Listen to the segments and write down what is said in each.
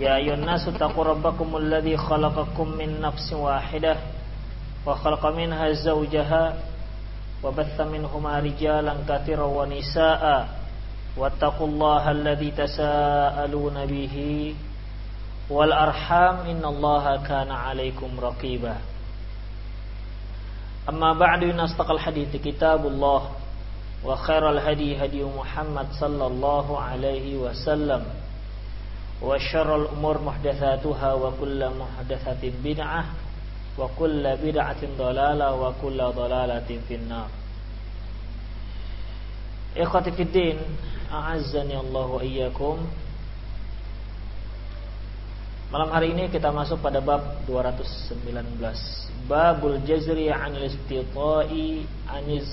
يا أيها الناس اتقوا ربكم الذي خلقكم من نفس واحدة وخلق منها زوجها وبث منهما رجالا كثيرا ونساء واتقوا الله الذي تساءلون به والأرحام إن الله كان عليكم رقيبا. أما بعد أصدق الحديث كتاب الله وخير الهدي هدي محمد صلى الله عليه وسلم. وشر الأمور محدثاتها وكل محدثة بدعة وكل بدعة ضلالة وكل ضلالة في النار إخوتي في الدين أعزني الله وإياكم Malam hari ini kita masuk pada bab 219 Babul jazri anil istita'i anis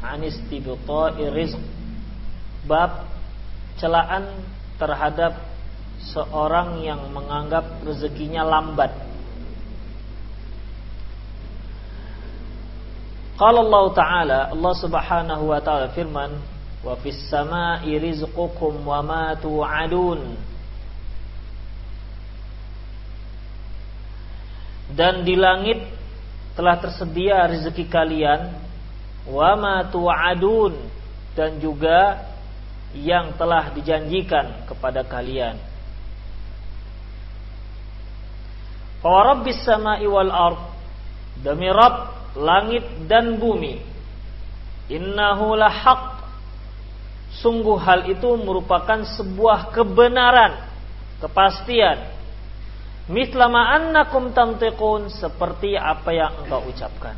anistibta'i rizq Bab celaan terhadap seorang yang menganggap rezekinya lambat. Qala Allah Ta'ala, Allah Subhanahu wa taala firman, "Wa fis sama'i rizqukum wa ma tu'adun." Dan di langit telah tersedia rezeki kalian wa ma tu'adun dan juga yang telah dijanjikan kepada kalian. Fawarabbis sama'i wal ard Demi Rabb langit dan bumi. Innahu lahaq Sungguh hal itu merupakan sebuah kebenaran Kepastian. Mithlama annakum tantiqun Seperti apa yang engkau ucapkan.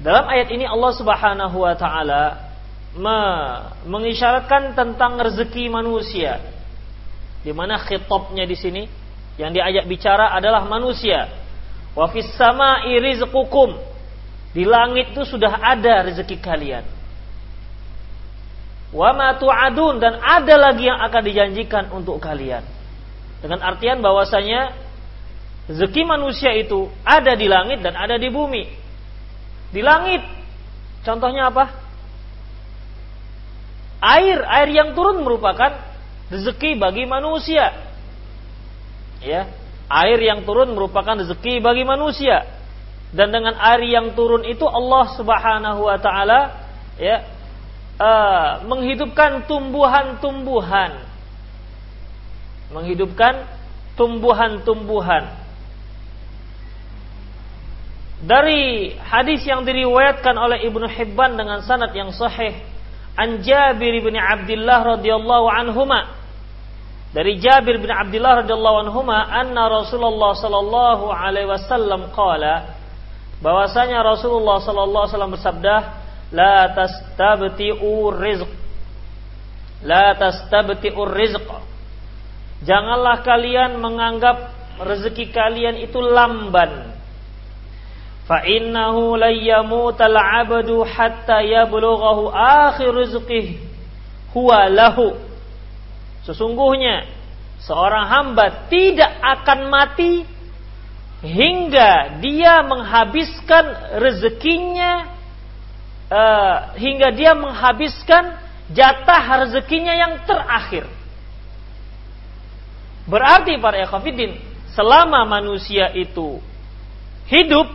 Dalam ayat ini Allah subhanahu wa ta'ala Mengisyaratkan tentang rezeki manusia di mana khitabnya di sini yang diajak bicara adalah manusia. Wa fis sama'i rizqukum. Di langit itu sudah ada rezeki kalian. Wa ma tu'adun dan ada lagi yang akan dijanjikan untuk kalian. Dengan artian bahwasanya rezeki manusia itu ada di langit dan ada di bumi. Di langit contohnya apa? Air, air yang turun merupakan rezeki bagi manusia. Ya, air yang turun merupakan rezeki bagi manusia. Dan dengan air yang turun itu Allah Subhanahu wa taala ya uh, menghidupkan tumbuhan-tumbuhan. Menghidupkan tumbuhan-tumbuhan. Dari hadis yang diriwayatkan oleh Ibnu Hibban dengan sanad yang sahih an Jabir bin Abdullah radhiyallahu anhuma dari Jabir bin Abdullah radhiyallahu anhu anna Rasulullah sallallahu alaihi wasallam qala bahwasanya Rasulullah sallallahu alaihi wasallam bersabda la tastabti'u rizq. La tastabti'u rizq. Janganlah kalian menganggap rezeki kalian itu lamban. Fa innahu layyamutal 'abdu hatta yablughahu akhir rizqihi. Huwa lahu Sesungguhnya seorang hamba tidak akan mati hingga dia menghabiskan rezekinya uh, hingga dia menghabiskan jatah rezekinya yang terakhir. Berarti para ikhwatiddin, selama manusia itu hidup,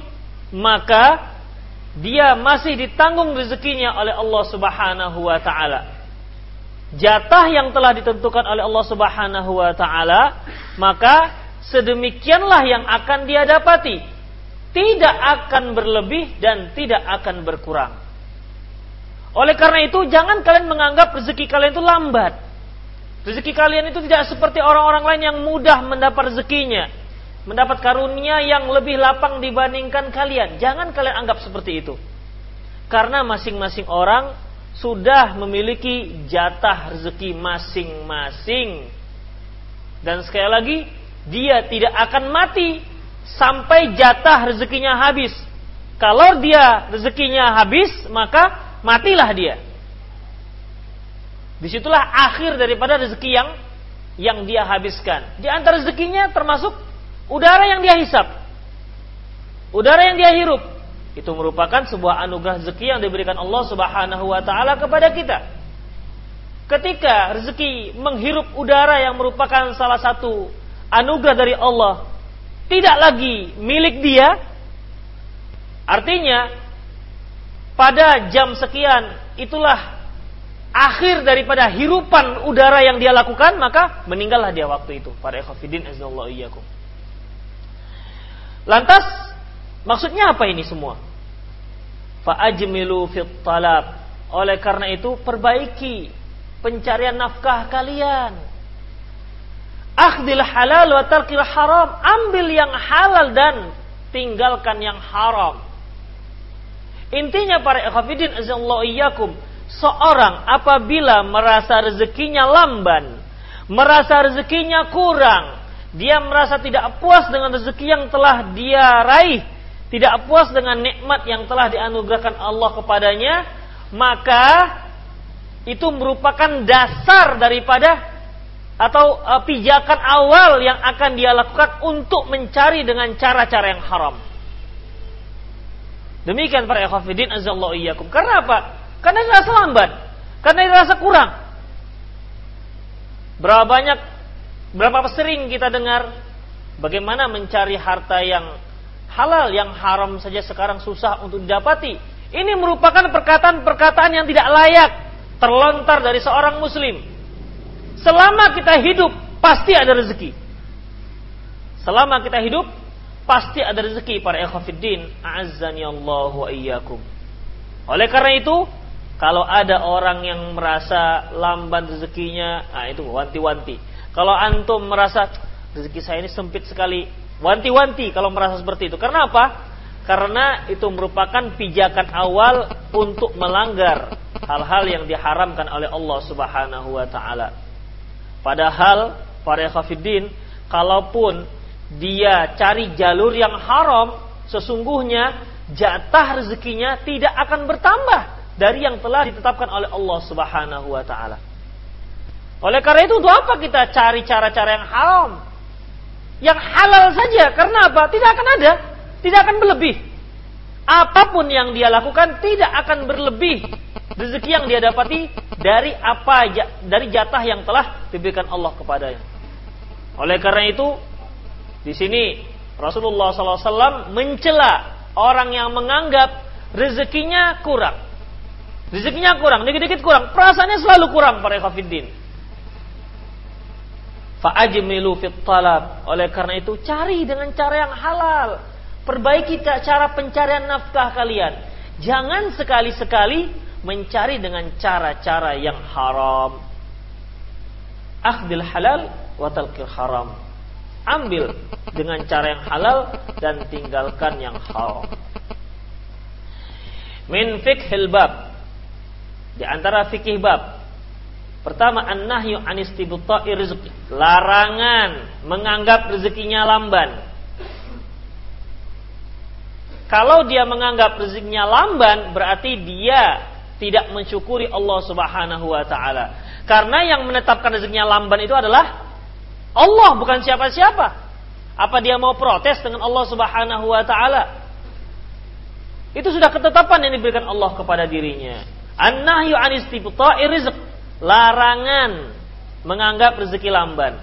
maka dia masih ditanggung rezekinya oleh Allah Subhanahu wa taala. Jatah yang telah ditentukan oleh Allah Subhanahu wa taala, maka sedemikianlah yang akan dia dapati. Tidak akan berlebih dan tidak akan berkurang. Oleh karena itu, jangan kalian menganggap rezeki kalian itu lambat. Rezeki kalian itu tidak seperti orang-orang lain yang mudah mendapat rezekinya. Mendapat karunia yang lebih lapang dibandingkan kalian. Jangan kalian anggap seperti itu. Karena masing-masing orang sudah memiliki jatah rezeki masing-masing. Dan sekali lagi, dia tidak akan mati sampai jatah rezekinya habis. Kalau dia rezekinya habis, maka matilah dia. Di situlah akhir daripada rezeki yang yang dia habiskan. Di antara rezekinya termasuk udara yang dia hisap. Udara yang dia hirup. Itu merupakan sebuah anugerah rezeki yang diberikan Allah Subhanahu wa taala kepada kita. Ketika rezeki menghirup udara yang merupakan salah satu anugerah dari Allah tidak lagi milik dia, artinya pada jam sekian itulah akhir daripada hirupan udara yang dia lakukan, maka meninggallah dia waktu itu. Para ikhwafidin iyyakum. Lantas maksudnya apa ini semua? Fa'ajmilu fit talab. Oleh karena itu perbaiki pencarian nafkah kalian. Akhdil halal wa tarkil haram. Ambil yang halal dan tinggalkan yang haram. Intinya para ikhwafidin azallahu iyyakum, seorang apabila merasa rezekinya lamban, merasa rezekinya kurang, dia merasa tidak puas dengan rezeki yang telah dia raih, tidak puas dengan nikmat yang telah dianugerahkan Allah kepadanya, maka itu merupakan dasar daripada atau uh, pijakan awal yang akan dia lakukan untuk mencari dengan cara-cara yang haram. Demikian para ikhwafidin azallahu iyyakum. Karena apa? Karena dirasa lambat. Karena dirasa kurang. Berapa banyak, berapa sering kita dengar bagaimana mencari harta yang halal, yang haram saja sekarang susah untuk didapati. Ini merupakan perkataan-perkataan yang tidak layak terlontar dari seorang muslim. Selama kita hidup, pasti ada rezeki. Selama kita hidup, pasti ada rezeki para ikhwafiddin a'azzani Allah wa iyyakum oleh karena itu kalau ada orang yang merasa lamban rezekinya nah itu wanti-wanti kalau antum merasa rezeki saya ini sempit sekali wanti-wanti kalau merasa seperti itu karena apa karena itu merupakan pijakan awal untuk melanggar hal-hal yang diharamkan oleh Allah Subhanahu wa taala. Padahal para khafiddin kalaupun dia cari jalur yang haram, sesungguhnya jatah rezekinya tidak akan bertambah dari yang telah ditetapkan oleh Allah Subhanahu wa taala. Oleh karena itu untuk apa kita cari cara-cara yang haram? Yang halal saja karena apa? Tidak akan ada, tidak akan berlebih. Apa pun yang dia lakukan tidak akan berlebih rezeki yang dia dapati dari apa dari jatah yang telah diberikan Allah kepadanya. Oleh karena itu di sini Rasulullah SAW mencela orang yang menganggap rezekinya kurang. Rezekinya kurang, dikit-dikit kurang. Perasaannya selalu kurang para kafirin. Fa'ajmilu fit talab. Oleh karena itu cari dengan cara yang halal. Perbaiki cara pencarian nafkah kalian. Jangan sekali-sekali mencari dengan cara-cara yang haram. Akhdil halal wa talqil haram ambil dengan cara yang halal dan tinggalkan yang haram. Min fikhil bab di antara fikih bab pertama an-nahyu an istibta'i rizqi larangan menganggap rezekinya lamban kalau dia menganggap rezekinya lamban berarti dia tidak mensyukuri Allah Subhanahu wa taala karena yang menetapkan rezekinya lamban itu adalah Allah bukan siapa-siapa. Apa dia mau protes dengan Allah Subhanahu wa taala? Itu sudah ketetapan yang diberikan Allah kepada dirinya. An-nahyu an istibta'i rizq. Larangan menganggap rezeki lamban.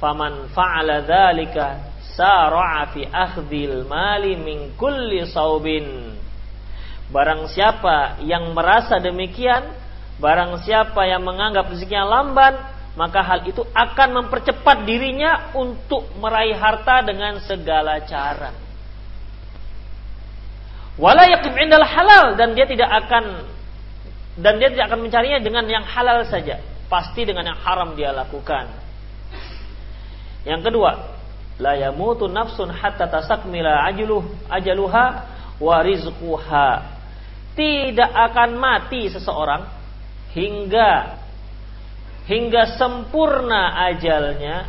Faman fa'ala dzalika sara'a fi akhdhil mali min kulli saubin. Barang siapa yang merasa demikian, Barang siapa yang menganggap rezekinya lamban, maka hal itu akan mempercepat dirinya untuk meraih harta dengan segala cara. Wala yakim indal halal dan dia tidak akan dan dia tidak akan mencarinya dengan yang halal saja, pasti dengan yang haram dia lakukan. Yang kedua, la yamutu nafsun hatta tasakmila ajluh ajaluha wa rizquha. Tidak akan mati seseorang hingga hingga sempurna ajalnya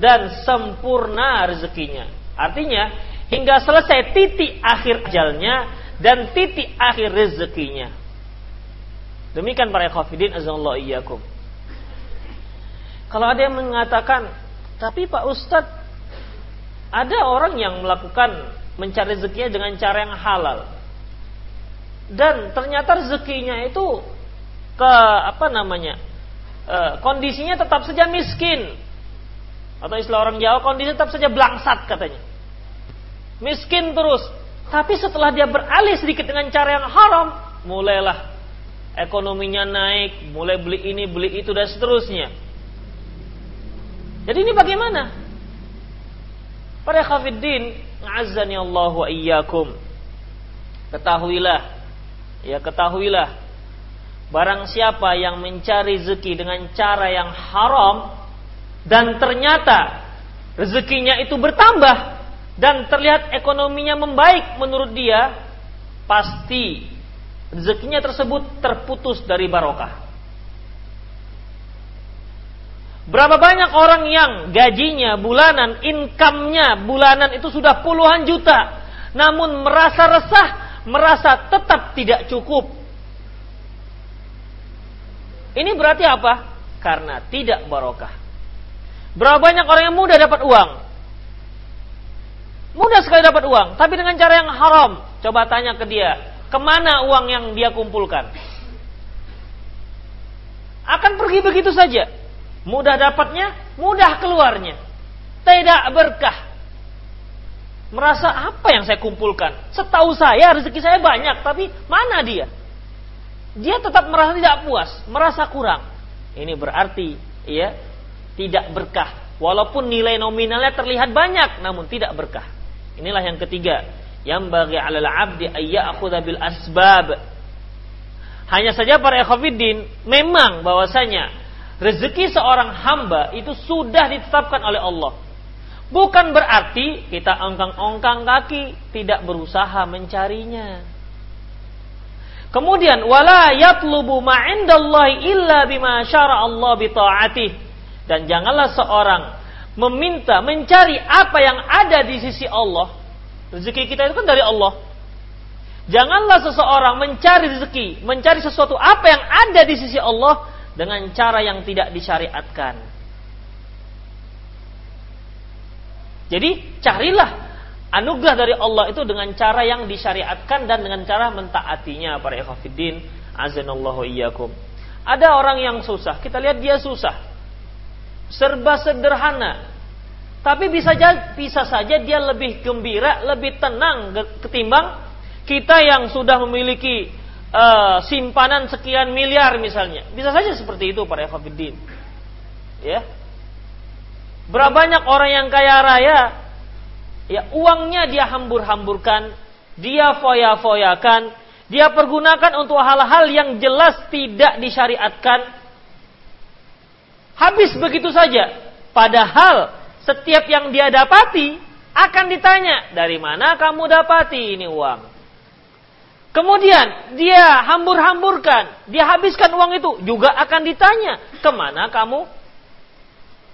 dan sempurna rezekinya. Artinya hingga selesai titik akhir ajalnya dan titik akhir rezekinya. Demikian para khafidin azallahu iyyakum. Kalau ada yang mengatakan, tapi Pak Ustadz, ada orang yang melakukan mencari rezekinya dengan cara yang halal. Dan ternyata rezekinya itu ke apa namanya e, kondisinya tetap saja miskin atau istilah orang Jawa kondisi tetap saja blangsat katanya miskin terus tapi setelah dia beralih sedikit dengan cara yang haram mulailah ekonominya naik mulai beli ini beli itu dan seterusnya. Jadi ini bagaimana? Para khafiddin azani Allah wa iyyakum. Ketahuilah ya ketahuilah Barang siapa yang mencari rezeki dengan cara yang haram dan ternyata rezekinya itu bertambah dan terlihat ekonominya membaik menurut dia, pasti rezekinya tersebut terputus dari barokah. Berapa banyak orang yang gajinya bulanan, income-nya bulanan itu sudah puluhan juta, namun merasa resah, merasa tetap tidak cukup ini berarti apa? Karena tidak barokah. Berapa banyak orang yang mudah dapat uang? Mudah sekali dapat uang, tapi dengan cara yang haram. Coba tanya ke dia, ke mana uang yang dia kumpulkan? Akan pergi begitu saja. Mudah dapatnya, mudah keluarnya. Tidak berkah. Merasa apa yang saya kumpulkan? Setahu saya rezeki saya banyak, tapi mana dia? dia tetap merasa tidak puas, merasa kurang. Ini berarti ya tidak berkah. Walaupun nilai nominalnya terlihat banyak namun tidak berkah. Inilah yang ketiga, yang bagi alal abdi ayya'khudha bil asbab. Hanya saja para ekhofiddin memang bahwasanya rezeki seorang hamba itu sudah ditetapkan oleh Allah. Bukan berarti kita ongkang-ongkang kaki tidak berusaha mencarinya. Kemudian wala yatlubu ma indallahi illa bima syara Allah bi taatih. Dan janganlah seorang meminta, mencari apa yang ada di sisi Allah. Rezeki kita itu kan dari Allah. Janganlah seseorang mencari rezeki, mencari sesuatu apa yang ada di sisi Allah dengan cara yang tidak disyariatkan. Jadi carilah anugerah dari Allah itu dengan cara yang disyariatkan dan dengan cara mentaatinya para ikhwatiddin azanallahu iyyakum. Ada orang yang susah, kita lihat dia susah. Serba sederhana. Tapi bisa bisa saja dia lebih gembira, lebih tenang ketimbang kita yang sudah memiliki uh, simpanan sekian miliar misalnya. Bisa saja seperti itu para ikhwatiddin. Ya. Berapa banyak orang yang kaya raya ya uangnya dia hambur-hamburkan, dia foya-foyakan, dia pergunakan untuk hal-hal yang jelas tidak disyariatkan. Habis begitu saja. Padahal setiap yang dia dapati akan ditanya, dari mana kamu dapati ini uang? Kemudian dia hambur-hamburkan, dia habiskan uang itu juga akan ditanya, ke mana kamu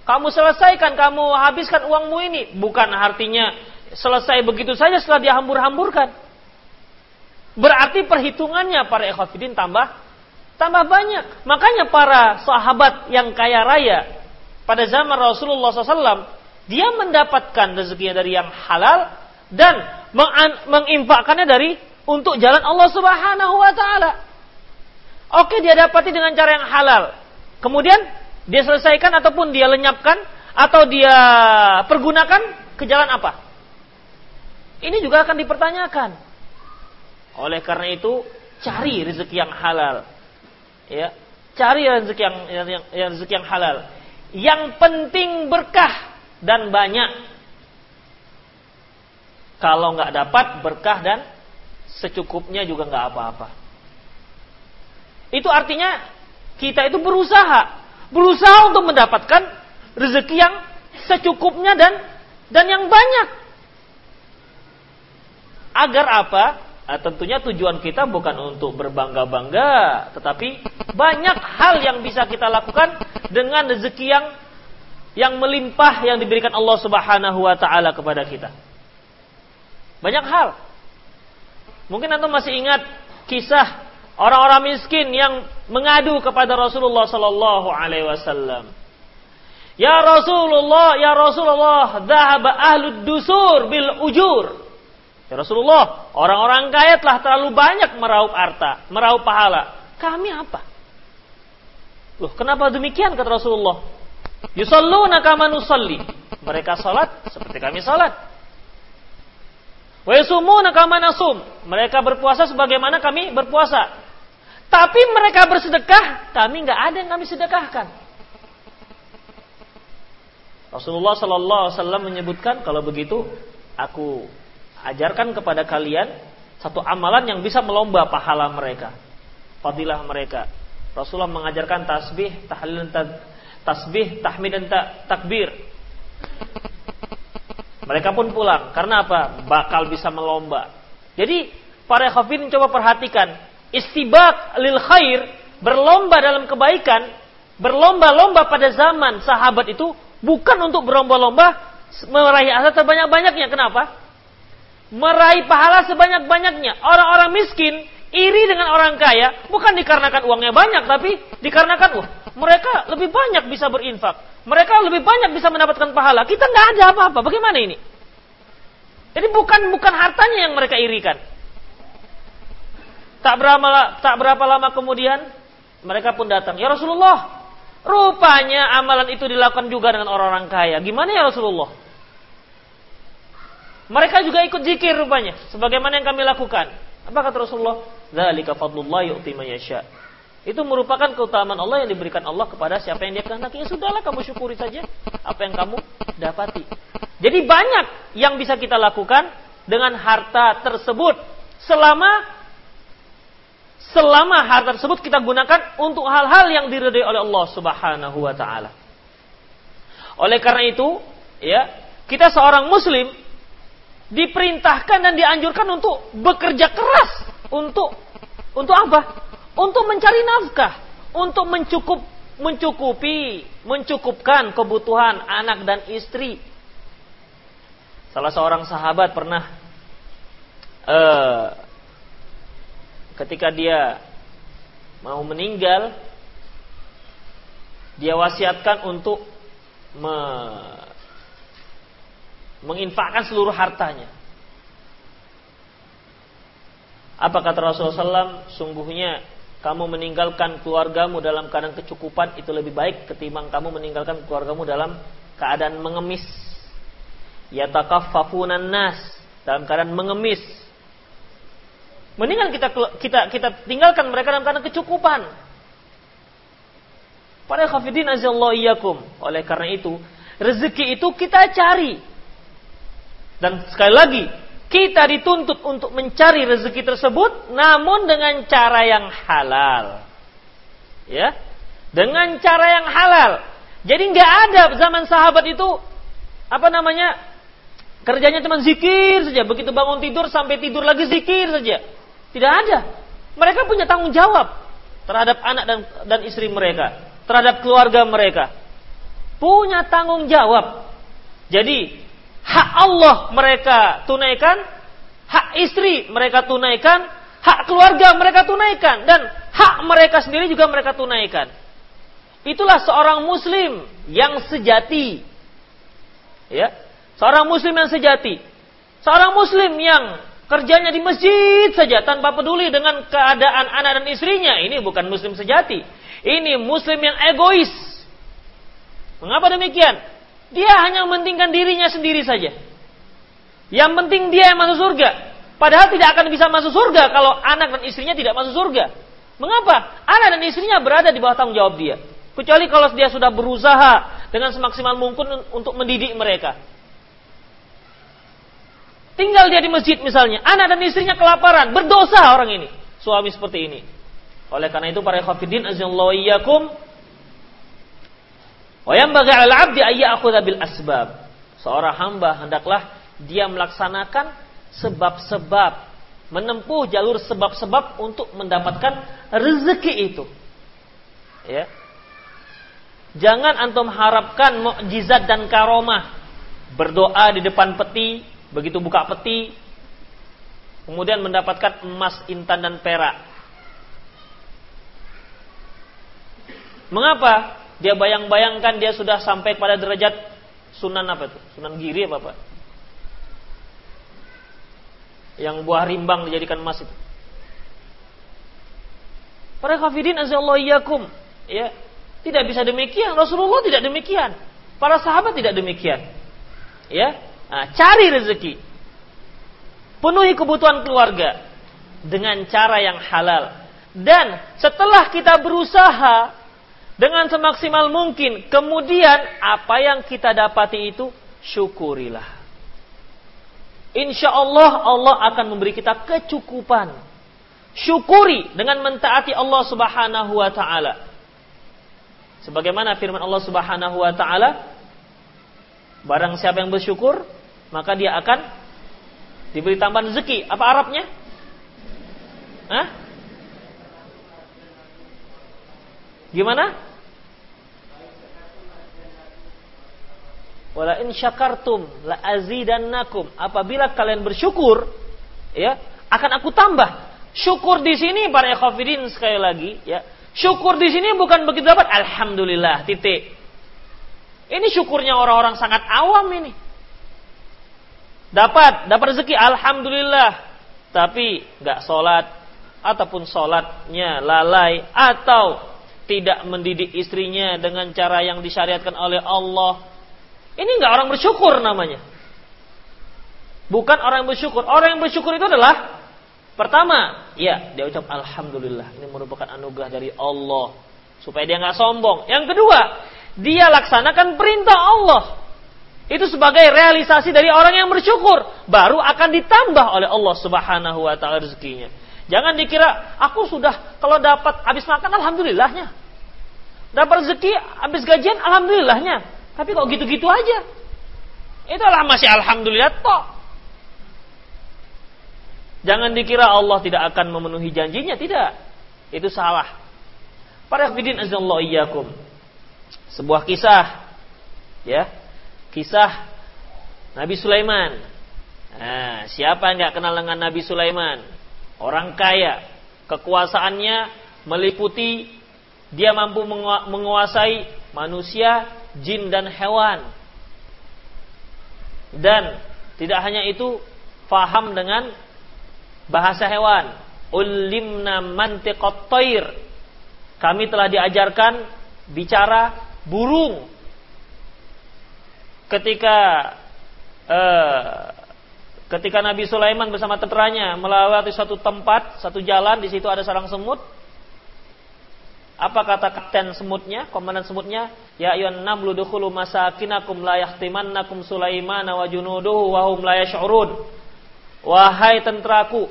kamu selesaikan, kamu habiskan uangmu ini. Bukan artinya selesai begitu saja setelah dia hambur-hamburkan. Berarti perhitungannya para ikhwafidin tambah tambah banyak. Makanya para sahabat yang kaya raya pada zaman Rasulullah SAW, dia mendapatkan rezekinya dari yang halal dan menginfakkannya dari untuk jalan Allah Subhanahu wa taala. Oke, dia dapati dengan cara yang halal. Kemudian dia selesaikan ataupun dia lenyapkan atau dia pergunakan ke jalan apa? Ini juga akan dipertanyakan. Oleh karena itu, cari rezeki yang halal. ya, cari rezeki yang, yang, yang rezeki yang halal. Yang penting berkah dan banyak. Kalau nggak dapat berkah dan secukupnya juga nggak apa-apa. Itu artinya kita itu berusaha, berusaha untuk mendapatkan rezeki yang secukupnya dan dan yang banyak. Agar apa? Nah, tentunya tujuan kita bukan untuk berbangga-bangga, tetapi banyak hal yang bisa kita lakukan dengan rezeki yang yang melimpah yang diberikan Allah Subhanahu wa taala kepada kita. Banyak hal. Mungkin Anda masih ingat kisah orang-orang miskin yang mengadu kepada Rasulullah sallallahu alaihi wasallam. Ya Rasulullah, ya Rasulullah, dhahaba ahlud dusur bil ujur. Ya Rasulullah, orang-orang kaya telah terlalu banyak meraup harta, meraup pahala. Kami apa? Loh, kenapa demikian kata Rasulullah? Yusalluna kama nusalli. Mereka salat seperti kami salat. Wa yasumuna nasum. Mereka berpuasa sebagaimana kami berpuasa. Tapi mereka bersedekah, kami nggak ada yang kami sedekahkan. Rasulullah Sallallahu Alaihi Wasallam menyebutkan kalau begitu aku ajarkan kepada kalian satu amalan yang bisa melomba pahala mereka, fadilah mereka. Rasulullah mengajarkan tasbih, tahlil, tasbih, tahmid dan takbir. Mereka pun pulang. Karena apa? Bakal bisa melomba. Jadi para khafin coba perhatikan. Istibak lil khair, berlomba dalam kebaikan, berlomba-lomba pada zaman sahabat itu bukan untuk berlomba-lomba meraih asal sebanyak-banyaknya. Kenapa? meraih pahala sebanyak-banyaknya. Orang-orang miskin iri dengan orang kaya bukan dikarenakan uangnya banyak, tapi dikarenakan wah mereka lebih banyak bisa berinfak, mereka lebih banyak bisa mendapatkan pahala. Kita nggak ada apa-apa. Bagaimana ini? Jadi bukan bukan hartanya yang mereka irikan. Tak berapa tak berapa lama kemudian mereka pun datang. Ya Rasulullah, rupanya amalan itu dilakukan juga dengan orang-orang kaya. Gimana ya Rasulullah? Mereka juga ikut zikir rupanya, sebagaimana yang kami lakukan. Apa kata Rasulullah? Dzalika fadlullah yu'ti man yasha. Itu merupakan keutamaan Allah yang diberikan Allah kepada siapa yang dia kehendaki. Ya sudahlah kamu syukuri saja apa yang kamu dapati. Jadi banyak yang bisa kita lakukan dengan harta tersebut selama selama harta tersebut kita gunakan untuk hal-hal yang diridhai oleh Allah Subhanahu wa taala. Oleh karena itu, ya, kita seorang muslim diperintahkan dan dianjurkan untuk bekerja keras untuk untuk apa? Untuk mencari nafkah, untuk mencukup mencukupi, mencukupkan kebutuhan anak dan istri. Salah seorang sahabat pernah uh, ketika dia mau meninggal, dia wasiatkan untuk me, menginfakkan seluruh hartanya. Apa kata Rasulullah SAW? Sungguhnya kamu meninggalkan keluargamu dalam keadaan kecukupan itu lebih baik ketimbang kamu meninggalkan keluargamu dalam keadaan mengemis. Yatakaffafunan nas dalam keadaan mengemis. Mendingan kita kita kita tinggalkan mereka dalam keadaan kecukupan. Para khafidin azallahu iyyakum. Oleh karena itu, rezeki itu kita cari dan sekali lagi, kita dituntut untuk mencari rezeki tersebut namun dengan cara yang halal. Ya. Dengan cara yang halal. Jadi nggak ada zaman sahabat itu apa namanya? Kerjanya cuma zikir saja, begitu bangun tidur sampai tidur lagi zikir saja. Tidak ada. Mereka punya tanggung jawab terhadap anak dan dan istri mereka, terhadap keluarga mereka. Punya tanggung jawab. Jadi hak Allah mereka tunaikan, hak istri mereka tunaikan, hak keluarga mereka tunaikan dan hak mereka sendiri juga mereka tunaikan. Itulah seorang muslim yang sejati. Ya, seorang muslim yang sejati. Seorang muslim yang kerjanya di masjid saja tanpa peduli dengan keadaan anak dan istrinya. Ini bukan muslim sejati. Ini muslim yang egois. Mengapa demikian? Dia hanya mementingkan dirinya sendiri saja. Yang penting dia yang masuk surga. Padahal tidak akan bisa masuk surga kalau anak dan istrinya tidak masuk surga. Mengapa? Anak dan istrinya berada di bawah tanggung jawab dia. Kecuali kalau dia sudah berusaha dengan semaksimal mungkin untuk mendidik mereka. Tinggal dia di masjid misalnya, anak dan istrinya kelaparan, berdosa orang ini, suami seperti ini. Oleh karena itu para khafidin azallahu iyyakum wa yanbaghi 'ala 'abdi ay ya'khudha bil asbab. Seorang hamba hendaklah dia melaksanakan sebab-sebab, menempuh jalur sebab-sebab untuk mendapatkan rezeki itu. Ya. Jangan antum harapkan mukjizat dan karomah. Berdoa di depan peti, begitu buka peti, kemudian mendapatkan emas, intan dan perak. Mengapa? Dia bayang-bayangkan dia sudah sampai pada derajat sunan apa itu? Sunan giri apa Pak? Yang buah rimbang dijadikan emas itu. Para kafirin iyyakum. Ya, tidak bisa demikian. Rasulullah tidak demikian. Para sahabat tidak demikian. Ya, nah, cari rezeki. Penuhi kebutuhan keluarga dengan cara yang halal. Dan setelah kita berusaha dengan semaksimal mungkin, kemudian apa yang kita dapati itu syukurilah. Insya Allah Allah akan memberi kita kecukupan. Syukuri dengan mentaati Allah Subhanahu wa taala. Sebagaimana firman Allah Subhanahu wa taala, barang siapa yang bersyukur, maka dia akan diberi tambahan rezeki. Apa Arabnya? Hah? Gimana? Wala in syakartum la azidannakum. Apabila kalian bersyukur, ya, akan aku tambah. Syukur di sini para ikhwafidin sekali lagi, ya, Syukur di sini bukan begitu dapat alhamdulillah titik. Ini syukurnya orang-orang sangat awam ini. Dapat, dapat rezeki alhamdulillah. Tapi nggak sholat ataupun sholatnya lalai atau tidak mendidik istrinya dengan cara yang disyariatkan oleh Allah. Ini nggak orang bersyukur namanya. Bukan orang yang bersyukur. Orang yang bersyukur itu adalah Pertama, ya dia ucap alhamdulillah. Ini merupakan anugerah dari Allah supaya dia nggak sombong. Yang kedua, dia laksanakan perintah Allah. Itu sebagai realisasi dari orang yang bersyukur, baru akan ditambah oleh Allah Subhanahu wa taala rezekinya. Jangan dikira aku sudah kalau dapat habis makan alhamdulillahnya. Dapat rezeki habis gajian alhamdulillahnya. Tapi kok gitu-gitu aja. Itulah masih alhamdulillah toh. Jangan dikira Allah tidak akan memenuhi janjinya, tidak. Itu salah. Para hafidin azallahu iyyakum. Sebuah kisah ya. Kisah Nabi Sulaiman. Nah, siapa yang nggak kenal dengan Nabi Sulaiman? Orang kaya, kekuasaannya meliputi dia mampu menguasai manusia, jin dan hewan. Dan tidak hanya itu, faham dengan bahasa hewan. Ulimna mantiqat. Kami telah diajarkan bicara burung. Ketika uh, ketika Nabi Sulaiman bersama tenteranya melewati satu tempat, satu jalan, di situ ada sarang semut. Apa kata kapten semutnya, komandan semutnya? Ya ayuhan namlu dukhulu masakinakum la yahtimannakum Sulaiman wa junuduhu wa hum la yash'urun. Wahai tenteraku,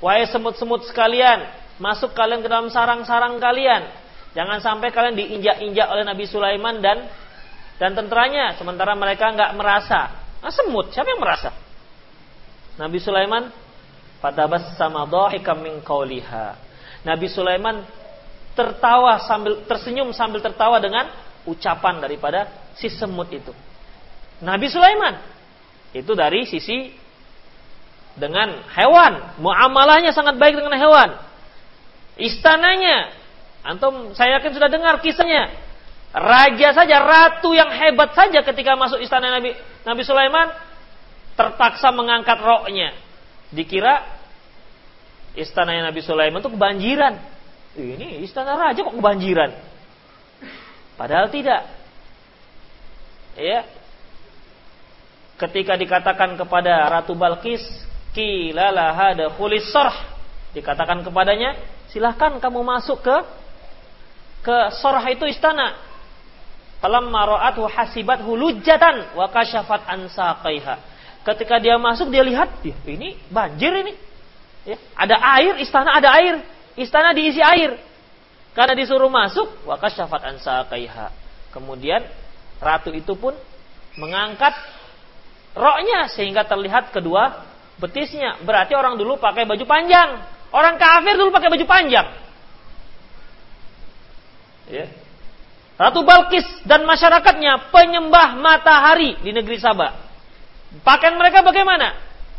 wahai semut-semut sekalian, masuk kalian ke dalam sarang-sarang kalian. Jangan sampai kalian diinjak-injak oleh Nabi Sulaiman dan dan tenteranya, sementara mereka nggak merasa. Nah, semut, siapa yang merasa? Nabi Sulaiman fatabas sama dhahikam min qawliha. Nabi Sulaiman tertawa sambil tersenyum sambil tertawa dengan ucapan daripada si semut itu. Nabi Sulaiman itu dari sisi dengan hewan, muamalahnya sangat baik dengan hewan. Istananya, antum saya yakin sudah dengar kisahnya. Raja saja, ratu yang hebat saja ketika masuk istana Nabi Nabi Sulaiman terpaksa mengangkat roknya. Dikira istana Nabi Sulaiman itu kebanjiran. Ini istana raja kok kebanjiran? Padahal tidak. Ya. Ketika dikatakan kepada Ratu Balkis, qila laha dakhulis sarh. Dikatakan kepadanya, silahkan kamu masuk ke ke sorah itu istana. Falamma ra'athu hasibat hulujatan wa kasyafat an Ketika dia masuk dia lihat, ini banjir ini. Ya, ada air, istana ada air. Istana diisi air. Karena disuruh masuk, wa kasyafat an Kemudian ratu itu pun mengangkat roknya sehingga terlihat kedua betisnya. Berarti orang dulu pakai baju panjang. Orang kafir dulu pakai baju panjang. Ya. Ratu Balkis dan masyarakatnya penyembah matahari di negeri Sabah. Pakaian mereka bagaimana?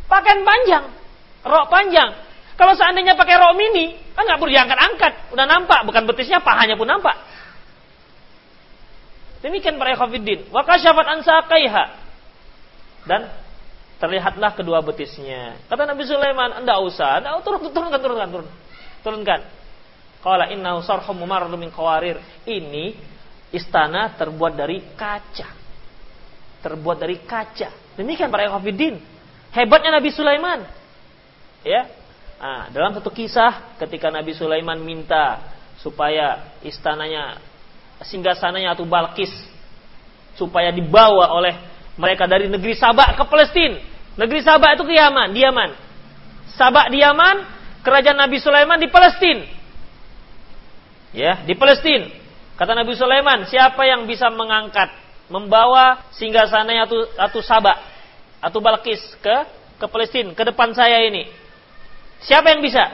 Pakaian panjang, rok panjang. Kalau seandainya pakai rok mini, kan nggak perlu diangkat-angkat, udah nampak, bukan betisnya, pahanya pun nampak. Demikian para ikhwatiddin. Wa kasyafat an Dan terlihatlah kedua betisnya. Kata Nabi Sulaiman, "Enggak usah, enggak turun, turunkan, turunkan, turun. Turunkan." Qala innahu sarhum mumarrad min qawarir. Ini istana terbuat dari kaca. Terbuat dari kaca. Demikian para ikhwatiddin. Hebatnya Nabi Sulaiman. Ya. Nah, dalam satu kisah ketika Nabi Sulaiman minta supaya istananya singgah sananya atau Balkis supaya dibawa oleh mereka dari negeri Sabak ke Palestina. Negeri Sabak itu ke Yaman, di Yaman. Sabak di Yaman, kerajaan Nabi Sulaiman di Palestina. Ya, di Palestina. Kata Nabi Sulaiman, siapa yang bisa mengangkat, membawa singgah sana atau, atau Sabak atau Balkis ke ke Palestina, ke depan saya ini? Siapa yang bisa?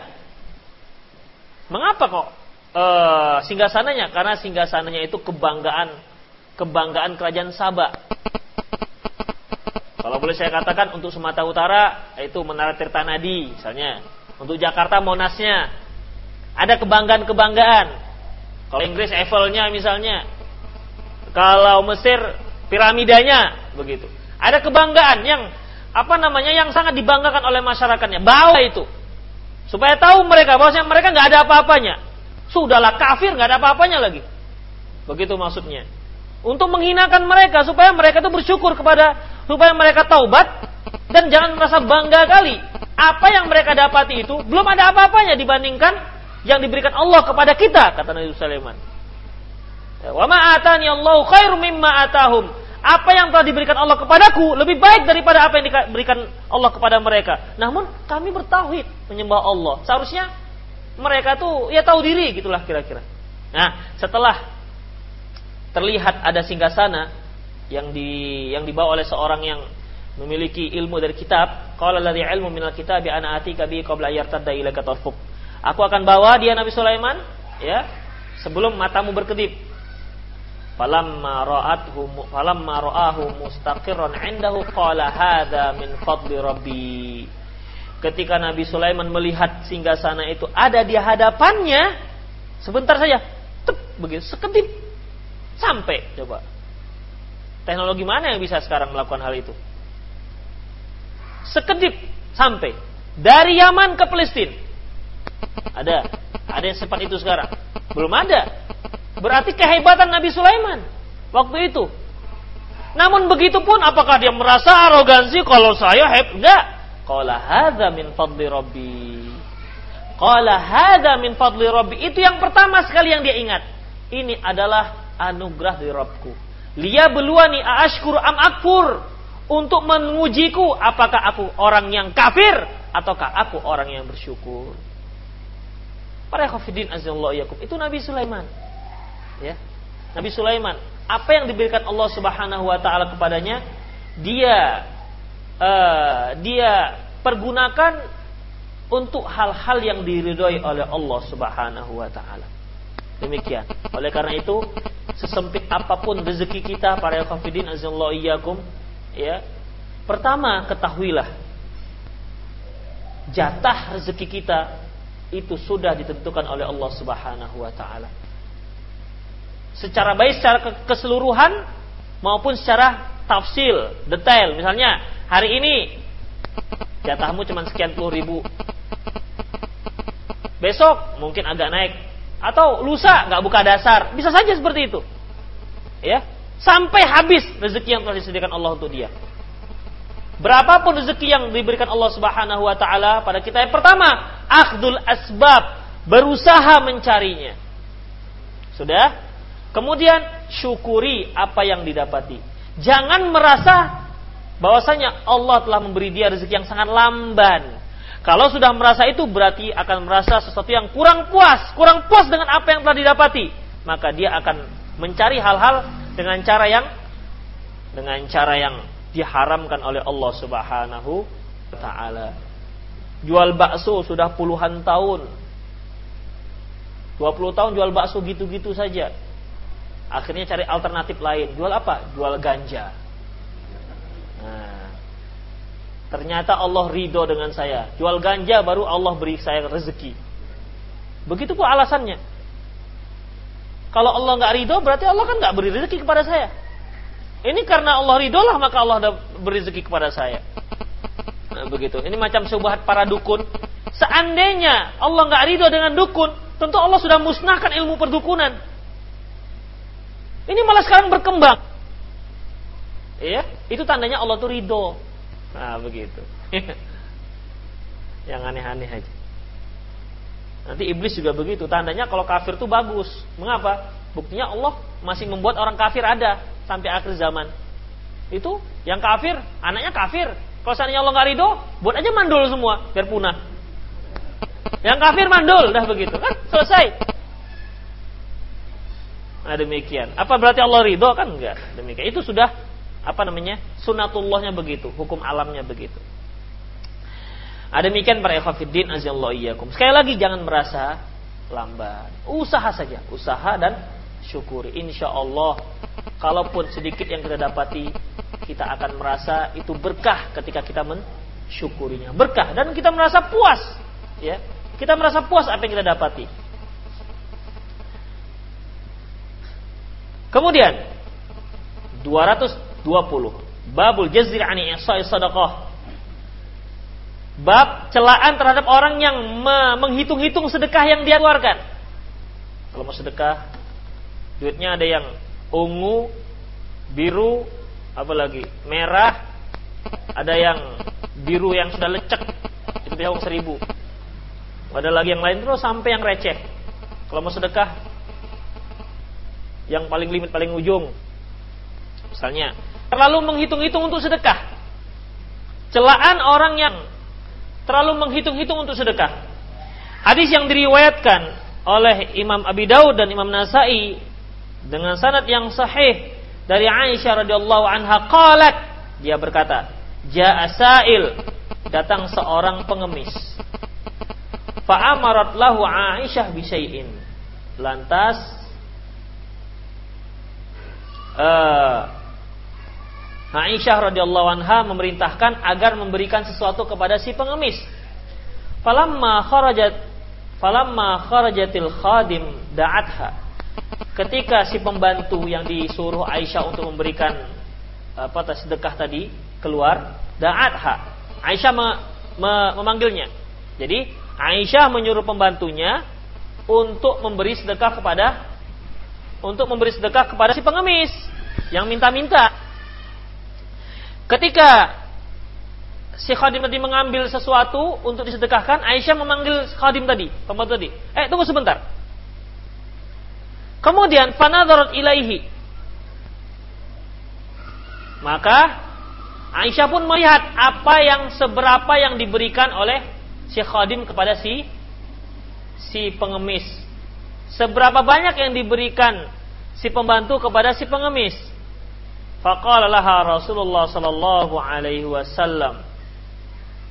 Mengapa kok uh, singgah sananya? Karena singgah sananya itu kebanggaan kebanggaan kerajaan Sabak. Kalau boleh saya katakan untuk Sumatera Utara itu Menara Tirtanadi misalnya. Untuk Jakarta Monasnya. Ada kebanggaan-kebanggaan. Kalau Inggris Eiffelnya misalnya. Kalau Mesir piramidanya begitu. Ada kebanggaan yang apa namanya yang sangat dibanggakan oleh masyarakatnya. Bawa itu. Supaya tahu mereka bahwasanya mereka nggak ada apa-apanya. Sudahlah kafir nggak ada apa-apanya lagi. Begitu maksudnya. Untuk menghinakan mereka supaya mereka itu bersyukur kepada supaya mereka taubat dan jangan merasa bangga kali. Apa yang mereka dapati itu belum ada apa-apanya dibandingkan yang diberikan Allah kepada kita kata Nabi Sulaiman. Ya, wa ma atani Allahu khairum mimma atahum. Apa yang telah diberikan Allah kepadaku lebih baik daripada apa yang diberikan Allah kepada mereka. Namun kami bertauhid menyembah Allah. Seharusnya mereka tuh ya tahu diri gitulah kira-kira. Nah, setelah terlihat ada singgasana yang di yang dibawa oleh seorang yang memiliki ilmu dari kitab, qala ladzi ilmu minal kitabi ana atika bi qabla yartadda tarfuk. Aku akan bawa dia Nabi Sulaiman ya sebelum matamu berkedip. Falamma ra'athu falamma ra'ahu mustaqirran 'indahu qala hadza min fadli rabbi. Ketika Nabi Sulaiman melihat singgasana itu ada di hadapannya, sebentar saja, tep, begitu sekedip sampai coba. Teknologi mana yang bisa sekarang melakukan hal itu? Sekedip sampai dari Yaman ke Palestina. Ada. Ada yang sempat itu sekarang. Belum ada. Berarti kehebatan Nabi Sulaiman waktu itu. Namun begitu pun apakah dia merasa arogansi kalau saya heb? Enggak. Qala hadza min fadli rabbi. Qala hadza min fadli rabbi. Itu yang pertama sekali yang dia ingat. Ini adalah anugerah dari Rabbku. Lia beluani aashkuru am akfur. Untuk mengujiku apakah aku orang yang kafir ataukah aku orang yang bersyukur. Para khafidin yakum. Itu Nabi Sulaiman. Ya. Nabi Sulaiman, apa yang diberikan Allah Subhanahu wa taala kepadanya, dia uh, dia pergunakan untuk hal-hal yang diridhoi oleh Allah Subhanahu wa taala. Demikian. Oleh karena itu, sesempit apa pun rezeki kita para azallahu yakum, ya. Pertama, ketahuilah jatah rezeki kita itu sudah ditentukan oleh Allah Subhanahu wa taala. Secara baik secara keseluruhan maupun secara tafsil, detail. Misalnya, hari ini jatahmu cuma sekian puluh ribu. Besok mungkin agak naik. Atau lusa nggak buka dasar. Bisa saja seperti itu. Ya, sampai habis rezeki yang telah disediakan Allah untuk dia. Berapapun rezeki yang diberikan Allah Subhanahu wa taala pada kita yang pertama, akhdul asbab, berusaha mencarinya. Sudah? Kemudian syukuri apa yang didapati. Jangan merasa bahwasanya Allah telah memberi dia rezeki yang sangat lamban. Kalau sudah merasa itu berarti akan merasa sesuatu yang kurang puas, kurang puas dengan apa yang telah didapati. Maka dia akan mencari hal-hal dengan cara yang dengan cara yang diharamkan oleh Allah Subhanahu wa taala. Jual bakso sudah puluhan tahun. 20 tahun jual bakso gitu-gitu saja. Akhirnya cari alternatif lain. Jual apa? Jual ganja. Nah, ternyata Allah ridho dengan saya. Jual ganja baru Allah beri saya rezeki. Begitu pun alasannya. Kalau Allah nggak ridho berarti Allah kan nggak beri rezeki kepada saya. Ini karena Allah ridho lah maka Allah beri rezeki kepada saya. Nah, begitu. Ini macam subhat para dukun. Seandainya Allah nggak ridho dengan dukun, tentu Allah sudah musnahkan ilmu perdukunan. Ini malah sekarang berkembang. Iya, itu tandanya Allah tuh ridho. Nah, begitu. Yang aneh-aneh aja. Nanti iblis juga begitu. Tandanya kalau kafir tuh bagus. Mengapa? Buktinya Allah masih membuat orang kafir ada sampai akhir zaman. Itu yang kafir, anaknya kafir. Kalau seandainya Allah nggak ridho, buat aja mandul semua biar punah. Yang kafir mandul, dah begitu kan selesai. Nah demikian. Apa berarti Allah ridho kan enggak? Demikian. Itu sudah apa namanya sunatullahnya begitu, hukum alamnya begitu. Ada demikian para ikhwatiddin azallahu iyyakum. Sekali lagi jangan merasa lambat. Usaha saja, usaha dan syukuri. Insya Allah, kalaupun sedikit yang kita dapati, kita akan merasa itu berkah ketika kita mensyukurinya. Berkah dan kita merasa puas, ya. Kita merasa puas apa yang kita dapati. Kemudian 220 Babul jazir ani ihsa'i sadaqah Bab celaan terhadap orang yang menghitung-hitung sedekah yang dia keluarkan. Kalau mau sedekah, Duitnya ada yang ungu, biru, apalagi merah, ada yang biru yang sudah lecek, itu dia uang seribu. Ada lagi yang lain terus sampai yang receh. Kalau mau sedekah, yang paling limit paling ujung, misalnya terlalu menghitung-hitung untuk sedekah. Celaan orang yang terlalu menghitung-hitung untuk sedekah. Hadis yang diriwayatkan oleh Imam Abi Daud dan Imam Nasai dengan sanad yang sahih dari Aisyah radhiyallahu anha qalat dia berkata jaa sa'il datang seorang pengemis fa amarat lahu Aisyah bi syai'in lantas uh, Aisyah radhiyallahu anha memerintahkan agar memberikan sesuatu kepada si pengemis falamma kharajat falamma kharajatil khadim da'atha ketika si pembantu yang disuruh Aisyah untuk memberikan apa sedekah tadi keluar, da'atha. Aisyah me, me, memanggilnya. Jadi Aisyah menyuruh pembantunya untuk memberi sedekah kepada untuk memberi sedekah kepada si pengemis yang minta-minta. Ketika si khadim tadi mengambil sesuatu untuk disedekahkan, Aisyah memanggil khadim tadi, pembantu tadi. Eh, tunggu sebentar. Kemudian fanadharat ilaihi. Maka Aisyah pun melihat apa yang seberapa yang diberikan oleh si khadim kepada si si pengemis. Seberapa banyak yang diberikan si pembantu kepada si pengemis. Faqala Rasulullah sallallahu alaihi wasallam.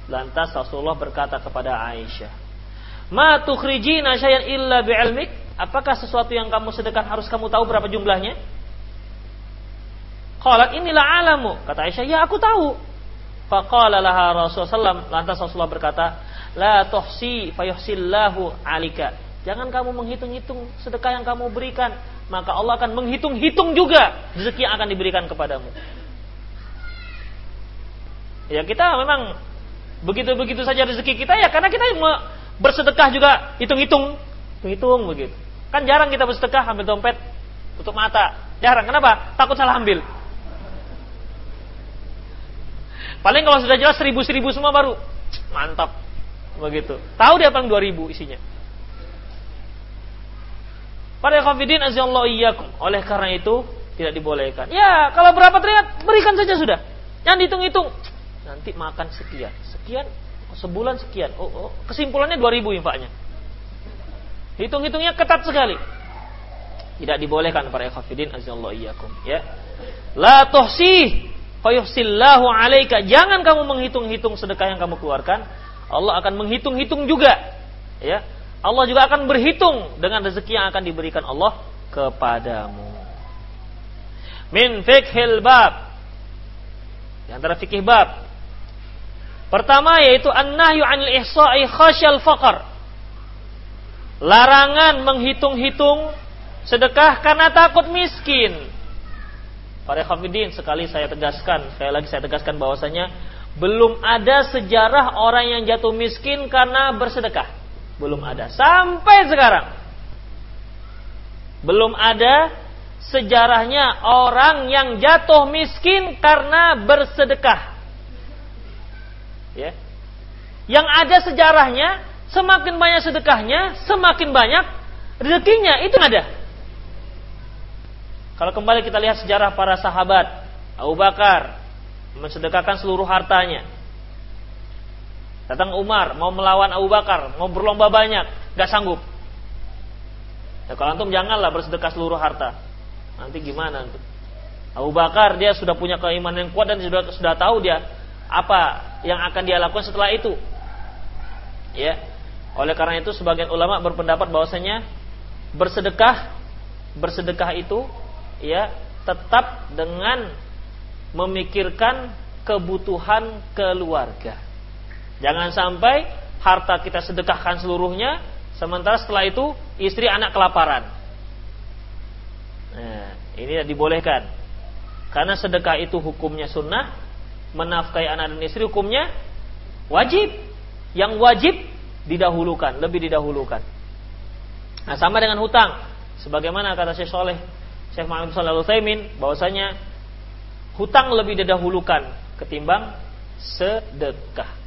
Lantas Rasulullah berkata kepada Aisyah, "Ma tukhrijina syai'an illa bi'ilmik?" Apakah sesuatu yang kamu sedekah harus kamu tahu berapa jumlahnya? Qalat inilah alamu. Kata Aisyah, ya aku tahu. Faqala laha Rasulullah Lantas Rasulullah berkata, La tuhsi fayuhsillahu alika. Jangan kamu menghitung-hitung sedekah yang kamu berikan. Maka Allah akan menghitung-hitung juga rezeki yang akan diberikan kepadamu. Ya kita memang begitu-begitu saja rezeki kita ya karena kita bersedekah juga hitung-hitung. Hitung begitu. Kan jarang kita bersedekah ambil dompet, tutup mata. Jarang. Kenapa? Takut salah ambil. Paling kalau sudah jelas seribu-seribu semua baru mantap begitu. Tahu dia paling dua ribu isinya. Para khafidin azallahu iyyakum. Oleh karena itu tidak dibolehkan. Ya, kalau berapa triliun berikan saja sudah. Jangan dihitung-hitung. Nanti makan sekian, sekian, sebulan sekian. Oh, oh. kesimpulannya 2000 infaknya. Hitung-hitungnya ketat sekali. Tidak dibolehkan para khafidin azallahu iyyakum, ya. La tuhsi fayuhsillahu alaika. Jangan kamu menghitung-hitung sedekah yang kamu keluarkan. Allah akan menghitung-hitung juga. Ya. Allah juga akan berhitung dengan rezeki yang akan diberikan Allah kepadamu. Min fikhil bab. Di antara fikih bab. Pertama yaitu an-nahyu 'anil ihsa'i khasyal faqr. Larangan menghitung-hitung sedekah karena takut miskin. Para khafidin sekali saya tegaskan, sekali lagi saya tegaskan bahwasanya belum ada sejarah orang yang jatuh miskin karena bersedekah. Belum ada. Sampai sekarang. Belum ada sejarahnya orang yang jatuh miskin karena bersedekah. Ya. Yang ada sejarahnya, semakin banyak sedekahnya, semakin banyak rezekinya. Itu ada. Kalau kembali kita lihat sejarah para sahabat, Abu Bakar mensedekahkan seluruh hartanya. Datang Umar mau melawan Abu Bakar, mau berlomba banyak, gak sanggup. Ya, kalau antum janganlah bersedekah seluruh harta. Nanti gimana antum? Abu Bakar dia sudah punya keimanan yang kuat dan sudah sudah tahu dia apa yang akan dia lakukan setelah itu. Ya. Oleh karena itu sebagian ulama berpendapat bahwasanya bersedekah bersedekah itu ya tetap dengan memikirkan kebutuhan keluarga. Jangan sampai harta kita sedekahkan seluruhnya, sementara setelah itu istri anak kelaparan. Nah, ini dibolehkan. Karena sedekah itu hukumnya sunnah, menafkahi anak dan istri hukumnya wajib. Yang wajib didahulukan, lebih didahulukan. Nah, sama dengan hutang. Sebagaimana kata Syekh Soleh, Syekh Muhammad Shallallahu Alaihi bahwasanya hutang lebih didahulukan ketimbang sedekah.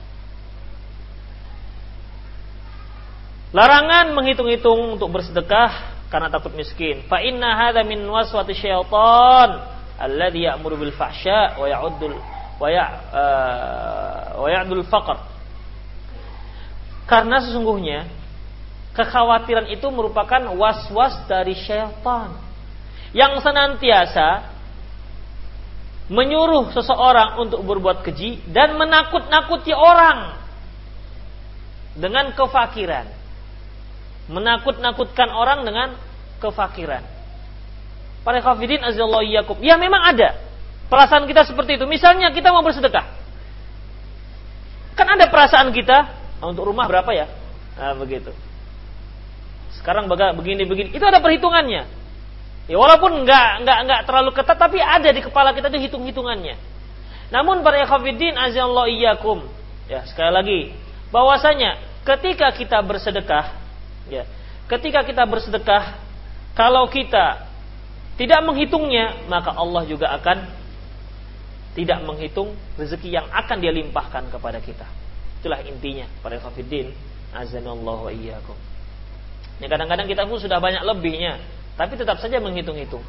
Larangan menghitung-hitung untuk bersedekah karena takut miskin. Fa inna hadza min waswati syaitan alladhi ya'muru bil fahsya wa ya'uddul wa ya uh, wa ya'dul faqr. Karena sesungguhnya kekhawatiran itu merupakan was-was dari syaitan yang senantiasa menyuruh seseorang untuk berbuat keji dan menakut-nakuti orang dengan kefakiran menakut-nakutkan orang dengan kefakiran. Para khafidin azallahu iyyakum. Ya memang ada. Perasaan kita seperti itu. Misalnya kita mau bersedekah. Kan ada perasaan kita nah, untuk rumah berapa ya? Nah, begitu. Sekarang begini-begini. Itu ada perhitungannya. Ya walaupun nggak nggak nggak terlalu ketat tapi ada di kepala kita itu hitung-hitungannya. Namun para khafidin azallahu iyyakum. Ya, sekali lagi bahwasanya ketika kita bersedekah Ya. Ketika kita bersedekah, kalau kita tidak menghitungnya, maka Allah juga akan tidak menghitung rezeki yang akan dia limpahkan kepada kita. Itulah intinya para kafirin azanallahu wa iyyakum. Ya kadang-kadang kita pun sudah banyak lebihnya, tapi tetap saja menghitung-hitung.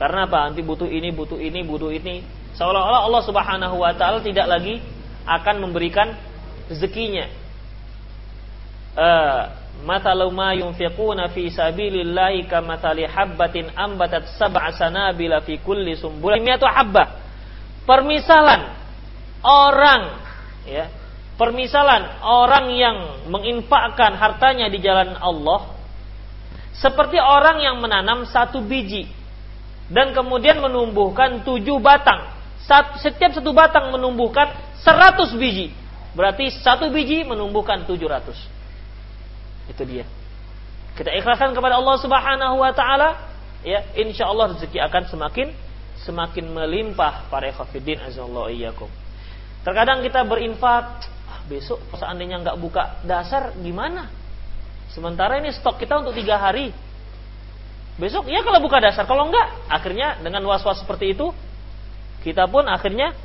Karena apa? Nanti butuh ini, butuh ini, butuh ini. Seolah-olah Allah Subhanahu wa taala tidak lagi akan memberikan rezekinya. Uh, Ma yunfiquna fi sabilillahi kamathali habbatin ambatat sab'a sanabila fi kulli mi'atu. Permisalan orang ya, permisalan orang yang menginfakkan hartanya di jalan Allah seperti orang yang menanam satu biji dan kemudian menumbuhkan tujuh batang. Setiap satu batang menumbuhkan seratus biji. Berarti satu biji menumbuhkan tujuh ratus. Itu dia. Kita ikhlaskan kepada Allah Subhanahu wa taala, ya, insyaallah rezeki akan semakin semakin melimpah para ikhwatiddin azallahu iyyakum. Terkadang kita berinfak, ah, besok seandainya nggak buka dasar gimana? Sementara ini stok kita untuk tiga hari. Besok ya kalau buka dasar, kalau enggak, akhirnya dengan was-was seperti itu, kita pun akhirnya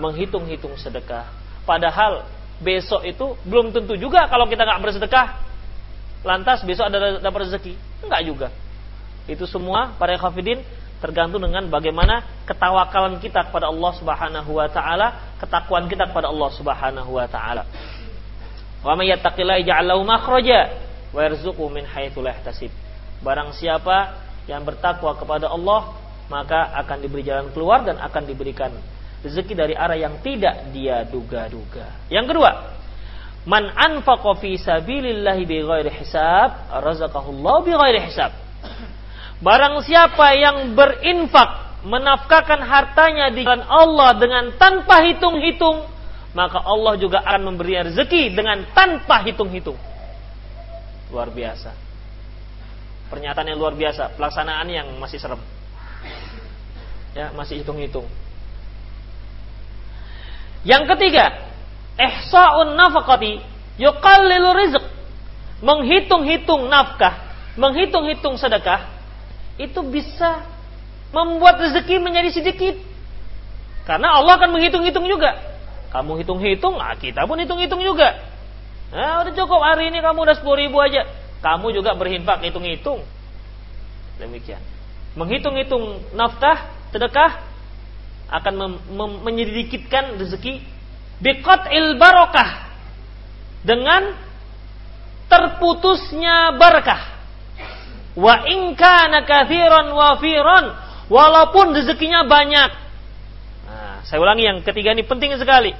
menghitung-hitung sedekah. Padahal besok itu belum tentu juga kalau kita nggak bersedekah lantas besok ada dapat rezeki. Enggak juga. Itu semua para khafidin tergantung dengan bagaimana ketawakalan kita kepada Allah Subhanahu wa taala, ketakwaan kita kepada Allah Subhanahu wa taala. Wa may yattaqillaha yaj'al lahu makhraja wa yarzuqhu min haitsu la. Barang siapa yang bertakwa kepada Allah, maka akan diberi jalan keluar dan akan diberikan rezeki dari arah yang tidak dia duga-duga. Yang kedua, man anfaqa fi sabilillahi bighairi hisab, razaqahullahu bighairi hisab. Barang siapa yang berinfak menafkahkan hartanya di jalan Allah dengan tanpa hitung-hitung, maka Allah juga akan memberi rezeki dengan tanpa hitung-hitung. Luar biasa. Pernyataan yang luar biasa, pelaksanaan yang masih serem. Ya, masih hitung-hitung. Yang ketiga, ihsa'un nafaqati yuqallilu rizq. Menghitung-hitung nafkah, menghitung-hitung sedekah itu bisa membuat rezeki menjadi sedikit. Karena Allah akan menghitung-hitung juga. Kamu hitung-hitung, nah kita pun hitung-hitung juga. Nah, udah cukup hari ini kamu udah 10 ribu aja. Kamu juga berhinfak hitung-hitung. Demikian. Menghitung-hitung nafkah, sedekah akan menyedikitkan rezeki biqat il barokah dengan terputusnya berkah. Wa in kana kathiran wafiran walaupun rezekinya banyak. Nah, saya ulangi yang ketiga ini penting sekali.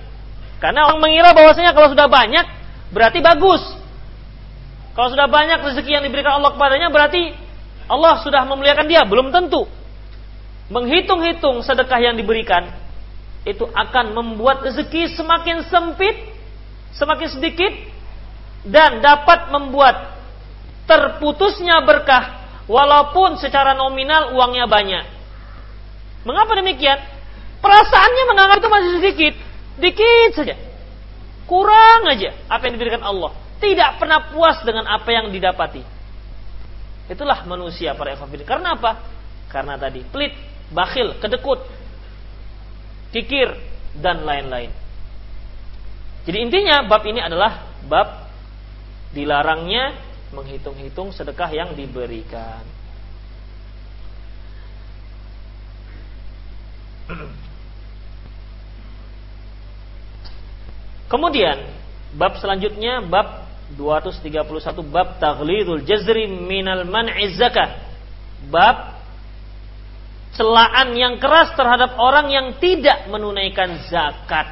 Karena orang mengira bahwasanya kalau sudah banyak berarti bagus. Kalau sudah banyak rezeki yang diberikan Allah kepadanya berarti Allah sudah memuliakan dia, belum tentu. Menghitung-hitung sedekah yang diberikan itu akan membuat rezeki semakin sempit, semakin sedikit dan dapat membuat terputusnya berkah walaupun secara nominal uangnya banyak. Mengapa demikian? Perasaannya menganggap itu masih sedikit, dikit saja. Kurang aja apa yang diberikan Allah. Tidak pernah puas dengan apa yang didapati. Itulah manusia para ikhwan Karena apa? Karena tadi pelit, bakhil, kedekut, kikir dan lain-lain. Jadi intinya bab ini adalah bab dilarangnya menghitung-hitung sedekah yang diberikan. Kemudian bab selanjutnya bab 231 bab taghlidul jazri minal man'iz zakah. Bab celaan yang keras terhadap orang yang tidak menunaikan zakat.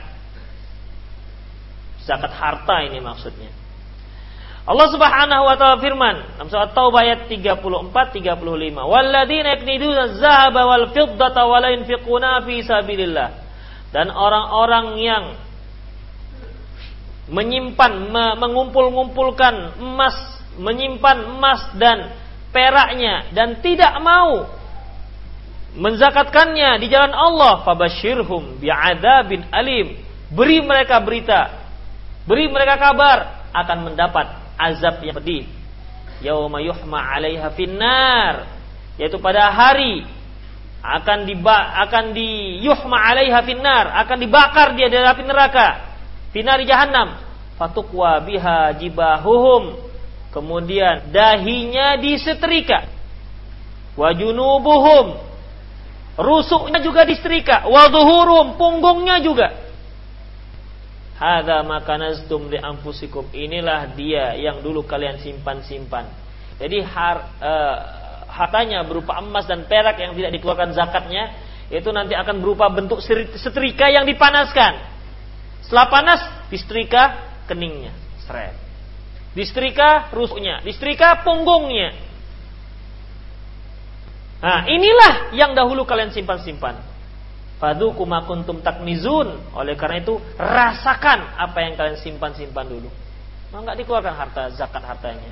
Zakat harta ini maksudnya. Allah Subhanahu wa taala firman dalam surat Taubah ayat 34 35. Walladzina yakniduna dzahaba wal fiddata wa la yunfiquna fi sabilillah. Dan orang-orang yang menyimpan mengumpul-ngumpulkan emas, menyimpan emas dan peraknya dan tidak mau menzakatkannya di jalan Allah, fabashirhum bi'adzabin alim. Beri mereka berita, beri mereka kabar akan mendapat azab yang pedih. Yauma yuhma 'alaiha finnar, yaitu pada hari akan diba akan di yuhma 'alaiha finnar, akan dibakar dia dari api neraka. Finari jahannam. Fatukwa biha jibahuhum. Kemudian dahinya disetrika. Wajunubuhum. Rusuknya juga disetrika. Waduhurum. Punggungnya juga Hadza makanastum li anfusikum. Inilah dia yang dulu kalian simpan-simpan. Jadi har, uh, hartanya berupa emas dan perak yang tidak dikeluarkan zakatnya itu nanti akan berupa bentuk setrika yang dipanaskan. Setelah panas disetrika keningnya, seret. Disetrika rusuknya, disetrika punggungnya. Nah, inilah yang dahulu kalian simpan-simpan. Fadhuku ma kuntum taknizun. Oleh karena itu, rasakan apa yang kalian simpan-simpan dulu. Maka dikeluarkan harta zakat hartanya.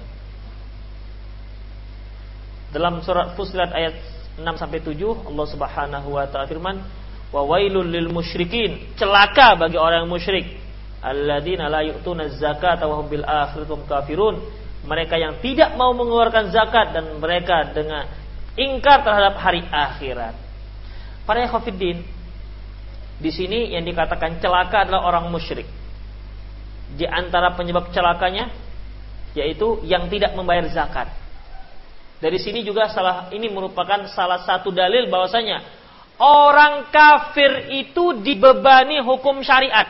Dalam surat Fusilat ayat 6 sampai 7 Allah Subhanahu wa taala firman, "Wa wailul lil musyrikin." Celaka bagi orang yang musyrik. Alladzina la yu'tuna zakata wa hum bil akhiratum kafirun. Mereka yang tidak mau mengeluarkan zakat dan mereka dengan ingkar terhadap hari akhirat. Para ikhwatiddin, di sini yang dikatakan celaka adalah orang musyrik. Di antara penyebab celakanya, yaitu yang tidak membayar zakat. Dari sini juga salah ini merupakan salah satu dalil bahwasanya orang kafir itu dibebani hukum syariat.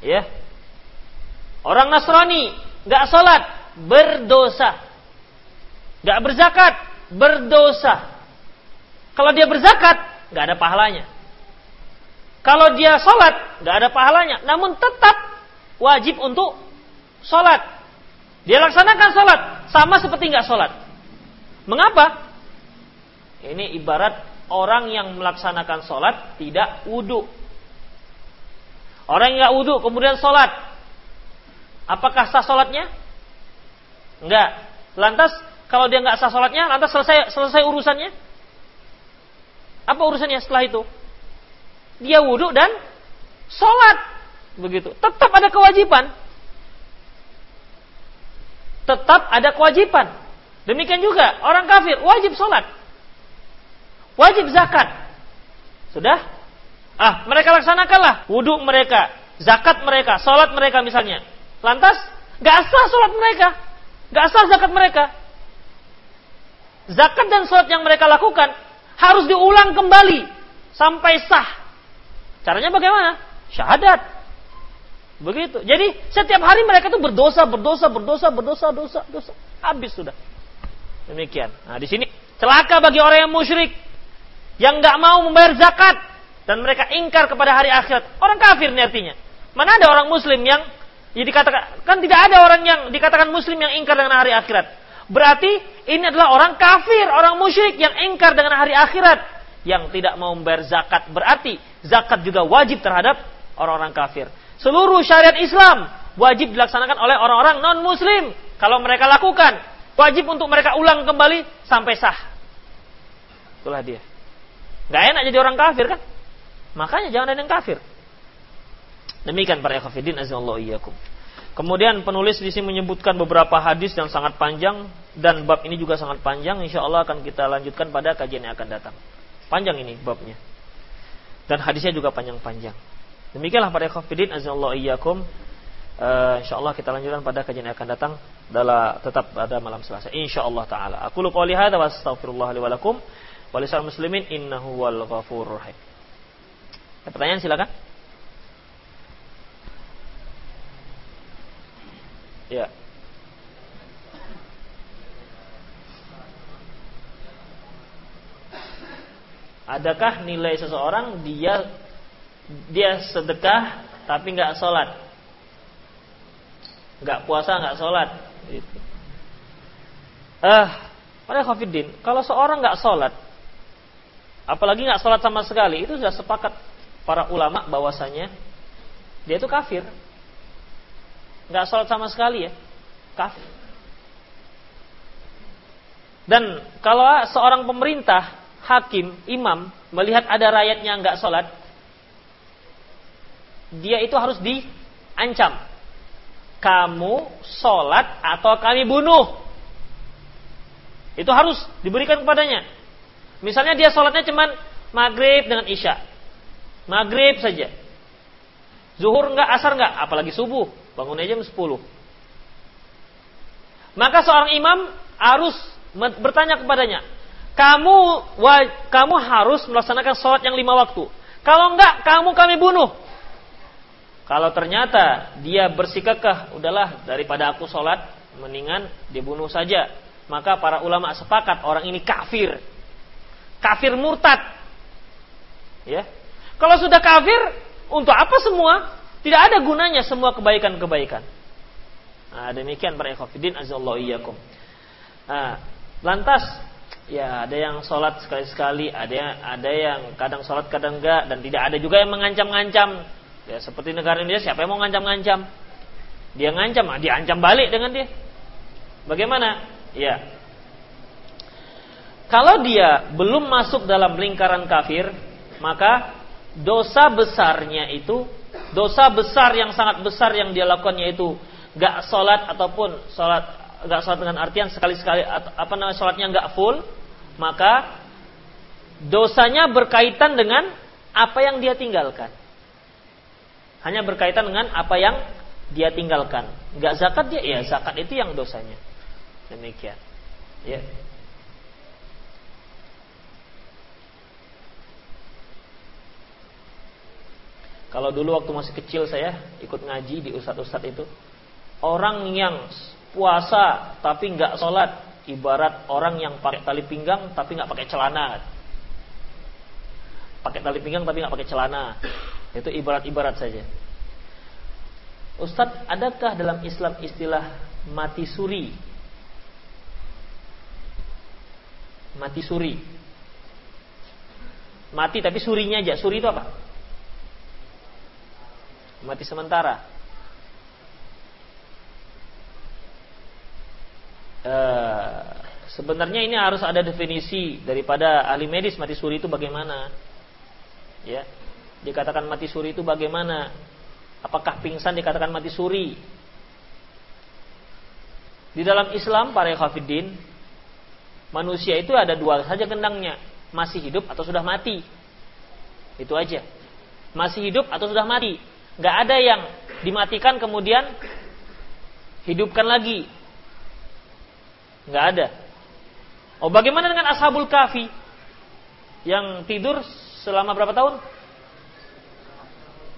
Ya. Orang Nasrani nggak sholat berdosa, nggak berzakat berdosa. Kalau dia berzakat nggak ada pahalanya. Kalau dia sholat nggak ada pahalanya, namun tetap wajib untuk sholat. Dia laksanakan sholat sama seperti nggak sholat. Mengapa? Ini ibarat orang yang melaksanakan sholat tidak wudhu. Orang yang nggak wudhu kemudian sholat, apakah sah sholatnya? Enggak. Lantas kalau dia nggak sah sholatnya, lantas selesai selesai urusannya? Apa urusannya setelah itu? Dia wudhu dan sholat, begitu. Tetap ada kewajiban. Tetap ada kewajiban. Demikian juga orang kafir wajib sholat. Wajib zakat. Sudah? Ah, mereka laksanakanlah wudhu mereka, zakat mereka, sholat mereka misalnya. Lantas, gak sah sholat mereka, gak sah zakat mereka. Zakat dan sholat yang mereka lakukan harus diulang kembali sampai sah. Caranya bagaimana? Syahadat. Begitu. Jadi setiap hari mereka tuh berdosa, berdosa, berdosa, berdosa, dosa, dosa. Habis sudah. Demikian. Nah di sini celaka bagi orang yang musyrik yang nggak mau membayar zakat dan mereka ingkar kepada hari akhirat. Orang kafir nih artinya. Mana ada orang muslim yang ya dikatakan kan tidak ada orang yang dikatakan muslim yang ingkar dengan hari akhirat. Berarti ini adalah orang kafir, orang musyrik yang ingkar dengan hari akhirat yang tidak mau membayar zakat. Berarti zakat juga wajib terhadap orang-orang kafir. Seluruh syariat Islam wajib dilaksanakan oleh orang-orang non muslim kalau mereka lakukan. Wajib untuk mereka ulang kembali sampai sah. Itulah dia. Gak enak jadi orang kafir kan? Makanya jangan ada yang kafir. Demikian para ikhwatiddin azallahu iyyakum. Kemudian penulis di sini menyebutkan beberapa hadis yang sangat panjang dan bab ini juga sangat panjang. Insya Allah akan kita lanjutkan pada kajian yang akan datang. Panjang ini babnya. Dan hadisnya juga panjang-panjang. Demikianlah para ikhwatiddin azallahu iyyakum. Uh, insya Allah kita lanjutkan pada kajian yang akan datang dalam tetap pada malam Selasa. Insya Allah taala. Aku lupa lihat wa astaghfirullah li muslimin innahu wal pertanyaan silakan. Ya. Adakah nilai seseorang dia dia sedekah tapi nggak sholat, nggak puasa nggak sholat? Uh, pada Khafidin, kalau seorang nggak sholat, apalagi nggak sholat sama sekali, itu sudah sepakat para ulama bahwasanya dia itu kafir. Nggak sholat sama sekali ya, kafir. Dan kalau seorang pemerintah, hakim, imam melihat ada rakyatnya nggak sholat, dia itu harus diancam. Kamu sholat atau kami bunuh. Itu harus diberikan kepadanya. Misalnya dia sholatnya cuman maghrib dengan isya. Maghrib saja. Zuhur enggak, asar enggak, apalagi subuh. Bangunnya jam 10. Maka seorang imam harus bertanya kepadanya. Kamu kamu harus melaksanakan sholat yang lima waktu. Kalau enggak, kamu kami bunuh. Kalau ternyata dia bersikakah, udahlah daripada aku sholat, mendingan dibunuh saja. Maka para ulama sepakat orang ini kafir kafir murtad. Ya. Kalau sudah kafir, untuk apa semua? Tidak ada gunanya semua kebaikan-kebaikan. Nah, demikian para ikhwatiddin azallahu iyyakum. Nah, lantas ya ada yang sholat sekali-sekali, ada yang ada yang kadang sholat kadang enggak dan tidak ada juga yang mengancam-ngancam. Ya seperti negara Indonesia siapa yang mau ngancam-ngancam? Dia ngancam, ah, dia ancam balik dengan dia. Bagaimana? Ya, kalau dia belum masuk dalam lingkaran kafir, maka dosa besarnya itu, dosa besar yang sangat besar yang dia lakukan yaitu gak sholat ataupun sholat gak sholat dengan artian sekali-sekali apa namanya sholatnya gak full, maka dosanya berkaitan dengan apa yang dia tinggalkan. Hanya berkaitan dengan apa yang dia tinggalkan. Enggak zakat dia, ya zakat itu yang dosanya. Demikian. Ya. Kalau dulu waktu masih kecil saya ikut ngaji di ustadz-ustadz itu, orang yang puasa tapi nggak sholat, ibarat orang yang pakai tali pinggang tapi nggak pakai celana. Pakai tali pinggang tapi nggak pakai celana. Itu ibarat-ibarat saja. Ustadz, adakah dalam Islam istilah mati suri? Mati suri. Mati tapi surinya aja. Suri itu apa? Mati sementara. Uh, sebenarnya ini harus ada definisi daripada ahli medis mati suri itu bagaimana. Ya. Dikatakan mati suri itu bagaimana? Apakah pingsan dikatakan mati suri? Di dalam Islam para khafidin manusia itu ada dua saja kendangnya, masih hidup atau sudah mati. Itu aja. Masih hidup atau sudah mati nggak ada yang dimatikan kemudian hidupkan lagi. Nggak ada. Oh bagaimana dengan ashabul kafi yang tidur selama berapa tahun?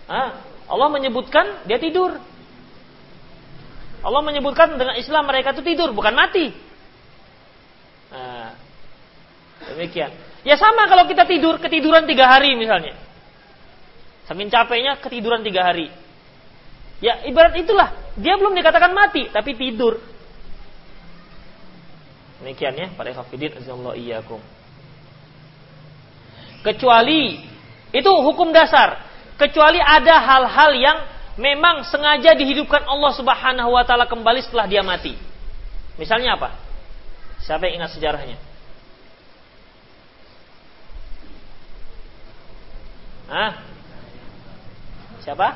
Ah, Allah menyebutkan dia tidur. Allah menyebutkan dengan Islam mereka itu tidur bukan mati. Nah, demikian. Ya sama kalau kita tidur ketiduran tiga hari misalnya. Saking capeknya ketiduran tiga hari. Ya ibarat itulah. Dia belum dikatakan mati, tapi tidur. Demikian ya, para hafidin iyyakum. Kecuali itu hukum dasar. Kecuali ada hal-hal yang memang sengaja dihidupkan Allah Subhanahu wa taala kembali setelah dia mati. Misalnya apa? Siapa yang ingat sejarahnya? Hah? Siapa?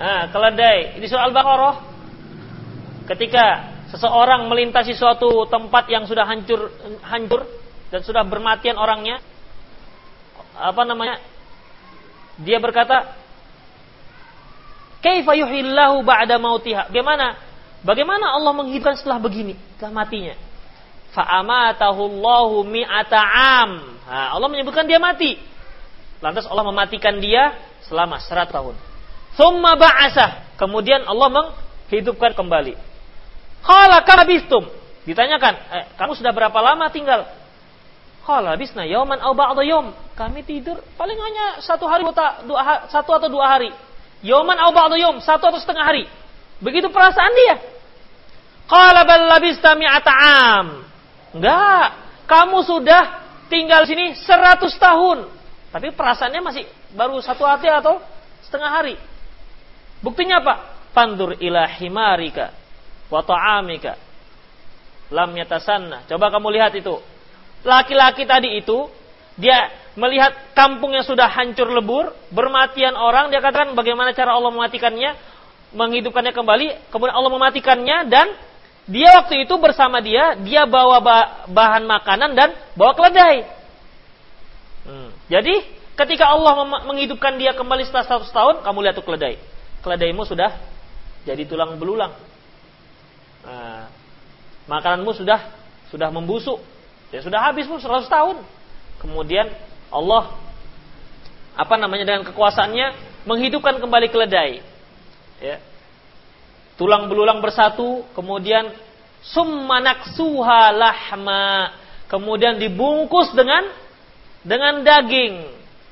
Ah, keledai. Di surah Al-Baqarah ketika seseorang melintasi suatu tempat yang sudah hancur hancur dan sudah bermatian orangnya apa namanya? Dia berkata, "Kaifa yuhillahu ba'da mautiha?" Bagaimana? Bagaimana Allah menghidupkan setelah begini, setelah matinya? Fa'amatahu Allahu mi'ata am. Nah, Allah menyebutkan dia mati. Lantas Allah mematikan dia selama 100 tahun. Thumma ba'asah. Kemudian Allah menghidupkan kembali. Qala kabistum. Ditanyakan, eh, kamu sudah berapa lama tinggal? Qala bisna yauman au ba'da yaum. Kami tidur paling hanya satu hari dua, satu atau dua hari. Yauman au ba'da yaum, satu atau setengah hari. Begitu perasaan dia. Qala bal labista mi'ata am. Enggak, kamu sudah tinggal sini 100 tahun. Tapi perasaannya masih baru satu hati atau setengah hari. Buktinya apa? Pandur ila himarika wa ta'amika lam yatasanna. Coba kamu lihat itu. Laki-laki tadi itu dia melihat kampung yang sudah hancur lebur, bermatian orang, dia katakan bagaimana cara Allah mematikannya, menghidupkannya kembali, kemudian Allah mematikannya dan dia waktu itu bersama dia, dia bawa bahan makanan dan bawa keledai. Jadi ketika Allah menghidupkan dia kembali setelah 100 tahun, kamu lihat tuh keledai. Keledaimu sudah jadi tulang belulang. Nah, makananmu sudah sudah membusuk. Ya sudah habis pun 100 tahun. Kemudian Allah apa namanya dengan kekuasaannya menghidupkan kembali keledai. Ya. Tulang belulang bersatu, kemudian summanaksuha lahma, kemudian dibungkus dengan dengan daging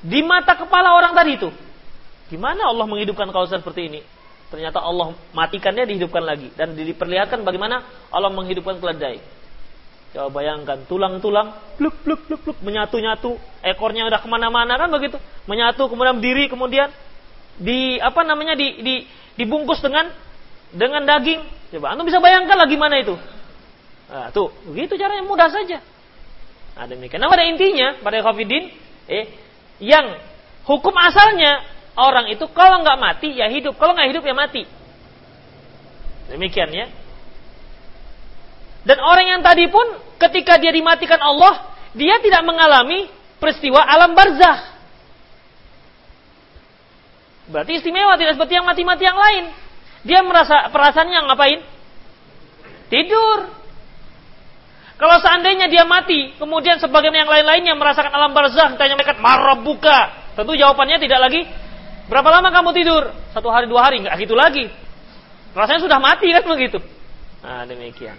di mata kepala orang tadi itu. Gimana Allah menghidupkan kawasan seperti ini? Ternyata Allah matikannya dihidupkan lagi dan diperlihatkan bagaimana Allah menghidupkan keledai. Coba bayangkan tulang-tulang menyatu-nyatu, ekornya udah ke mana-mana kan begitu, menyatu kemudian diri kemudian di apa namanya di, di dibungkus dengan dengan daging. Coba anda bisa bayangkan lagi mana itu. Nah, tuh begitu caranya mudah saja. Nah, demikian. Nah, pada intinya, pada Khafidin, eh, yang hukum asalnya orang itu kalau nggak mati ya hidup, kalau nggak hidup ya mati. Demikian ya. Dan orang yang tadi pun ketika dia dimatikan Allah, dia tidak mengalami peristiwa alam barzah. Berarti istimewa tidak seperti yang mati-mati yang lain. Dia merasa perasaannya ngapain? Tidur. Kalau seandainya dia mati, kemudian sebagaimana yang lain-lainnya merasakan alam barzah, tanya mereka marah buka. Tentu jawabannya tidak lagi berapa lama kamu tidur? Satu hari, dua hari, nggak gitu lagi. Rasanya sudah mati kan begitu. Nah, demikian.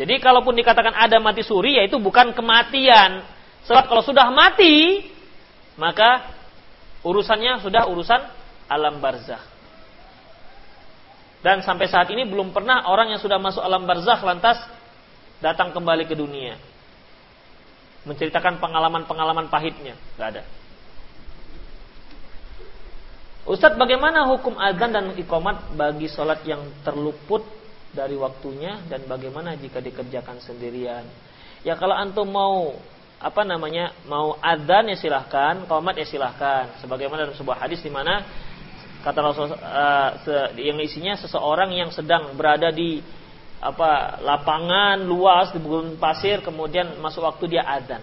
Jadi kalaupun dikatakan ada mati suri, yaitu bukan kematian. Sebab kalau sudah mati, maka urusannya sudah urusan alam barzah. Dan sampai saat ini belum pernah orang yang sudah masuk alam barzah lantas datang kembali ke dunia. Menceritakan pengalaman-pengalaman pahitnya. Gak ada. Ustadz bagaimana hukum azan dan ikomat bagi sholat yang terluput dari waktunya dan bagaimana jika dikerjakan sendirian? Ya kalau antum mau apa namanya mau adzan ya silahkan, komat ya silahkan. Sebagaimana dalam sebuah hadis di mana kata Rasul uh, yang isinya seseorang yang sedang berada di apa lapangan luas di gurun pasir kemudian masuk waktu dia adzan.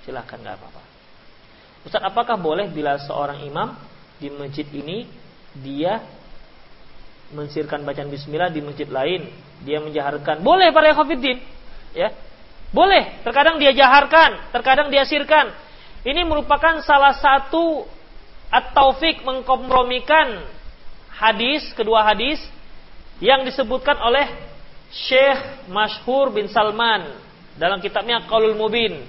Silahkan nggak apa-apa. Ustaz, apakah boleh bila seorang imam di masjid ini dia mensirkan bacaan bismillah di masjid lain, dia menjaharkan. Boleh para ikhwatiddin, ya. Boleh, terkadang dia jaharkan, terkadang dia sirkan. Ini merupakan salah satu at-taufik mengkompromikan hadis, kedua hadis yang disebutkan oleh Syekh Mashhur bin Salman dalam kitabnya Qaulul Mubin.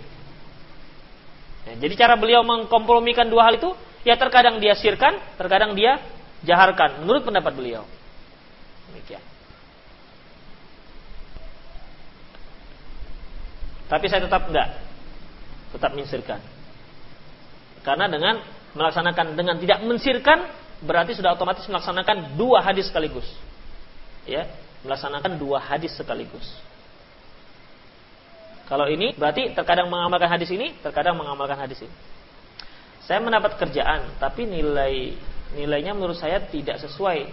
Ya, jadi cara beliau mengkompromikan dua hal itu, ya terkadang dia sirkan, terkadang dia jaharkan menurut pendapat beliau. Demikian. Tapi saya tetap enggak. Tetap mensirkan. Karena dengan melaksanakan dengan tidak mensirkan berarti sudah otomatis melaksanakan dua hadis sekaligus. Ya, melaksanakan dua hadis sekaligus. Kalau ini berarti terkadang mengamalkan hadis ini, terkadang mengamalkan hadis ini. Saya mendapat kerjaan, tapi nilai nilainya menurut saya tidak sesuai.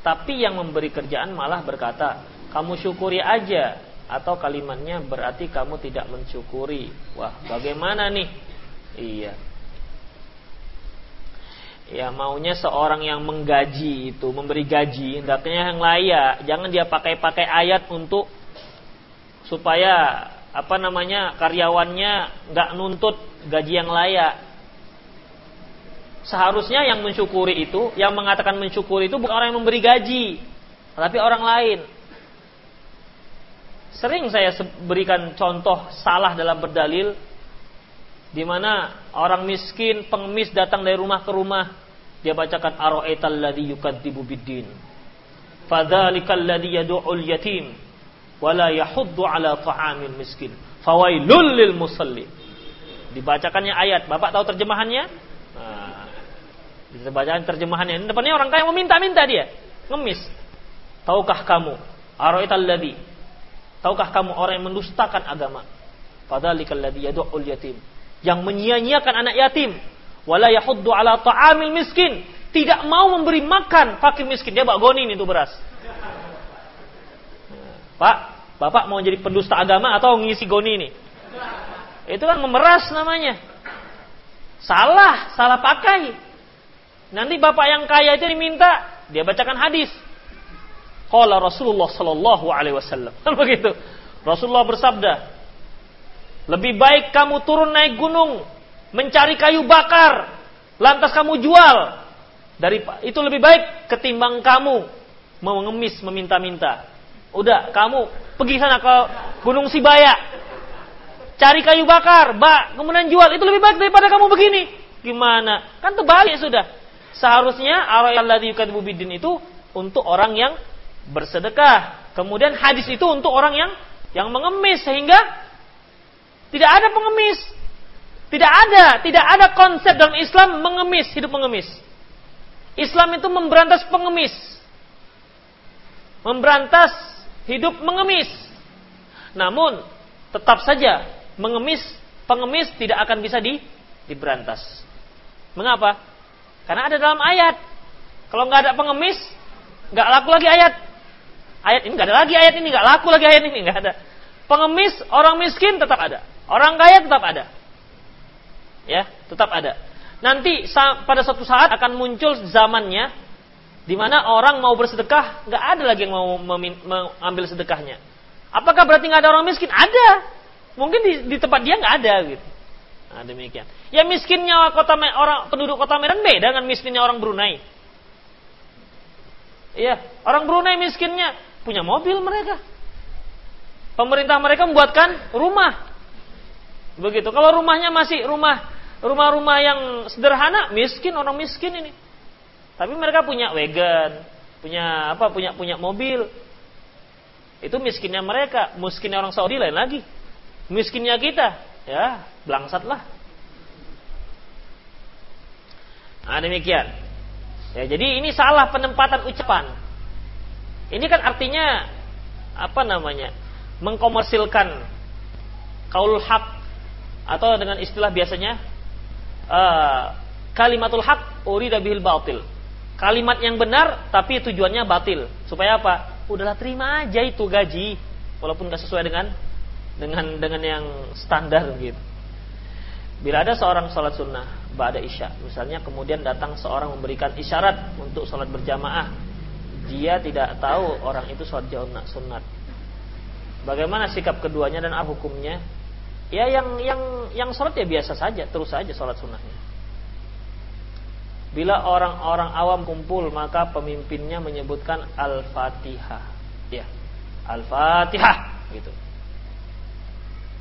Tapi yang memberi kerjaan malah berkata, kamu syukuri aja atau kalimatnya berarti kamu tidak mensyukuri. Wah, bagaimana nih? Iya. Ya maunya seorang yang menggaji itu, memberi gaji, hendaknya yang layak. Jangan dia pakai-pakai ayat untuk supaya apa namanya karyawannya nggak nuntut gaji yang layak. Seharusnya yang mensyukuri itu, yang mengatakan mensyukuri itu bukan orang yang memberi gaji, tapi orang lain. Sering saya berikan contoh salah dalam berdalil di mana orang miskin, pengemis datang dari rumah ke rumah, dia bacakan ara'aital ladzi yukadzibu biddin. Fadzalikal ladzi yad'ul yatim wala yahuddu ala ta'amil miskin. Fawailul lil musalli. Dibacakannya ayat. Bapak tahu terjemahannya? Nah, dibacakan terjemahannya. Ini depannya orang kaya meminta-minta dia. Ngemis. Tahukah kamu? Ara'aital ladzi Tahukah kamu orang yang mendustakan agama? Fadzalikal ladzi yad'ul yatim. Yang menyia-nyiakan anak yatim. Wala yahuddu ala ta'amil miskin. Tidak mau memberi makan fakir miskin. Dia goni itu beras. Pak, Bapak mau jadi pendusta agama atau ngisi goni ini? Itu kan memeras namanya. Salah, salah pakai. Nanti bapak yang kaya itu diminta, dia bacakan hadis. Qala Rasulullah sallallahu alaihi wasallam. Kan begitu. Rasulullah bersabda, "Lebih baik kamu turun naik gunung mencari kayu bakar, lantas kamu jual. Dari itu lebih baik ketimbang kamu mengemis meminta-minta. Udah, kamu pergi sana ke Gunung Sibaya. Cari kayu bakar, bak, kemudian jual. Itu lebih baik daripada kamu begini. Gimana? Kan terbalik sudah. Seharusnya alladzi yukadzibu bidin itu untuk orang yang bersedekah. Kemudian hadis itu untuk orang yang yang mengemis sehingga tidak ada pengemis. Tidak ada, tidak ada konsep dalam Islam mengemis, hidup mengemis. Islam itu memberantas pengemis. Memberantas hidup mengemis. Namun tetap saja mengemis, pengemis tidak akan bisa di, diberantas. Mengapa? Karena ada dalam ayat. Kalau nggak ada pengemis, nggak laku lagi ayat. Ayat ini nggak ada lagi, ayat ini nggak laku lagi, ayat ini nggak ada. Pengemis, orang miskin tetap ada. Orang kaya tetap ada. Ya, tetap ada. Nanti pada suatu saat akan muncul zamannya di mana orang mau bersedekah, nggak ada lagi yang mau mengambil sedekahnya. Apakah berarti nggak ada orang miskin? Ada. Mungkin di, di tempat dia nggak ada gitu. Nah, demikian. Ya miskinnya kota orang penduduk kota Medan beda dengan miskinnya orang Brunei. Iya, orang Brunei miskinnya punya mobil mereka. Pemerintah mereka membuatkan rumah. Begitu. Kalau rumahnya masih rumah rumah-rumah yang sederhana, miskin orang miskin ini. Tapi mereka punya wagon, punya apa? Punya punya mobil. Itu miskinnya mereka, miskinnya orang Saudi lain lagi. Miskinnya kita, ya, blangsatlah. Nah, demikian. Ya, jadi ini salah penempatan ucapan. Ini kan artinya apa namanya? Mengkomersilkan kaul hak atau dengan istilah biasanya uh, kalimatul hak urida bihil batil. Kalimat yang benar tapi tujuannya batil. Supaya apa? Udahlah terima aja itu gaji walaupun gak sesuai dengan dengan dengan yang standar gitu. Bila ada seorang sholat sunnah ba'da isya, misalnya kemudian datang seorang memberikan isyarat untuk sholat berjamaah, dia tidak tahu orang itu sholat sunat. Bagaimana sikap keduanya dan apa hukumnya? Ya yang yang yang sholat ya biasa saja, terus saja sholat sunnahnya. Bila orang-orang awam kumpul maka pemimpinnya menyebutkan al-fatihah. Ya, al-fatihah gitu.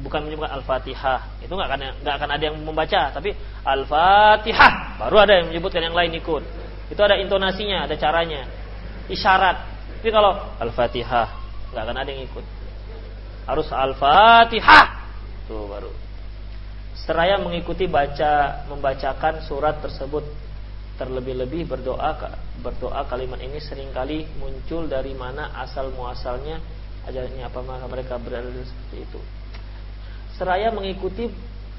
Bukan menyebutkan al-fatihah. Itu nggak akan nggak akan ada yang membaca, tapi al-fatihah baru ada yang menyebutkan yang lain ikut. Itu ada intonasinya, ada caranya, isyarat. Tapi kalau al-fatihah nggak akan ada yang ikut. Harus al-fatihah Tuh baru. Seraya mengikuti baca membacakan surat tersebut terlebih-lebih berdoa berdoa kalimat ini sering kali muncul dari mana asal muasalnya ajarannya apa maka mereka berada seperti itu. Seraya mengikuti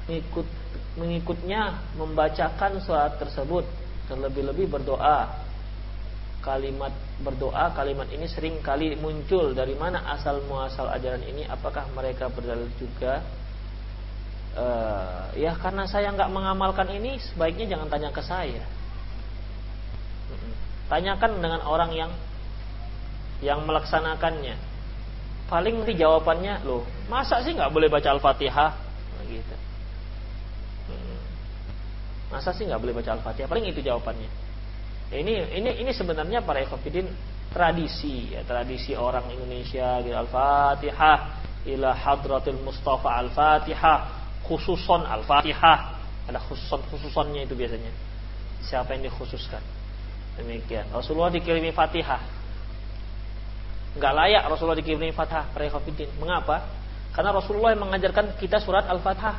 mengikut mengikutnya membacakan surat tersebut terlebih-lebih berdoa kalimat berdoa kalimat ini sering kali muncul dari mana asal muasal ajaran ini apakah mereka berdalil juga uh, ya karena saya nggak mengamalkan ini sebaiknya jangan tanya ke saya. Tanyakan dengan orang yang yang melaksanakannya. Paling nanti jawabannya loh masa sih nggak boleh baca al-fatihah? Nah, gitu. Masa sih nggak boleh baca al-fatihah? Paling itu jawabannya. Ya, ini ini ini sebenarnya para ekofidin tradisi ya tradisi orang Indonesia gitu. Al-fatihah ila hadratil mustafa al-fatihah khususon Al-Fatihah. Ada khususon-khususonnya itu biasanya. Siapa yang dikhususkan? Demikian. Rasulullah dikirimi Fatihah. Enggak layak Rasulullah dikirimi Fatihah. Rekafidin. Mengapa? Karena Rasulullah yang mengajarkan kita surat Al-Fatihah.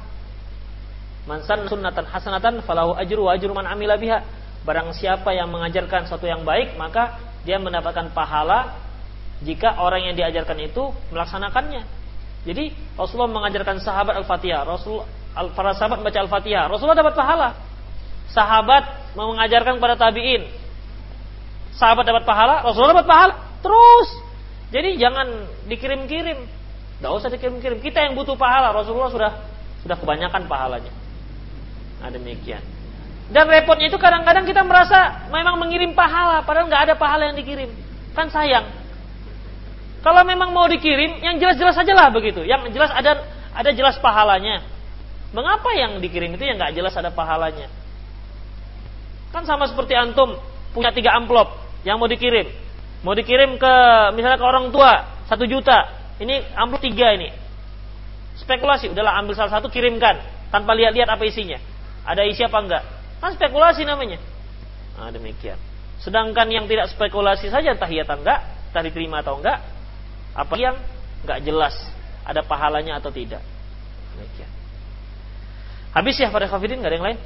Mansan sunnatan hasanatan falahu ajru wa ajru man amila biha. Barang siapa yang mengajarkan sesuatu yang baik, maka dia mendapatkan pahala jika orang yang diajarkan itu melaksanakannya. Jadi Rasulullah mengajarkan sahabat Al-Fatihah, Rasul para sahabat baca Al-Fatihah, Rasulullah dapat pahala. Sahabat mengajarkan kepada tabi'in. Sahabat dapat pahala, Rasulullah dapat pahala. Terus. Jadi jangan dikirim-kirim. Tidak usah dikirim-kirim. Kita yang butuh pahala, Rasulullah sudah sudah kebanyakan pahalanya. Nah demikian. Dan repotnya itu kadang-kadang kita merasa memang mengirim pahala, padahal nggak ada pahala yang dikirim. Kan sayang. Kalau memang mau dikirim, yang jelas-jelas saja lah begitu. Yang jelas ada ada jelas pahalanya. Mengapa yang dikirim itu yang nggak jelas ada pahalanya? Kan sama seperti antum punya tiga amplop yang mau dikirim. Mau dikirim ke misalnya ke orang tua satu juta. Ini amplop tiga ini. Spekulasi, udahlah ambil salah satu kirimkan tanpa lihat-lihat apa isinya. Ada isi apa enggak? Kan spekulasi namanya. Nah, demikian. Sedangkan yang tidak spekulasi saja entah iya atau enggak, entah diterima atau enggak, apa yang nggak jelas ada pahalanya atau tidak. Demikian. Habis ya para kafirin nggak ada yang lain?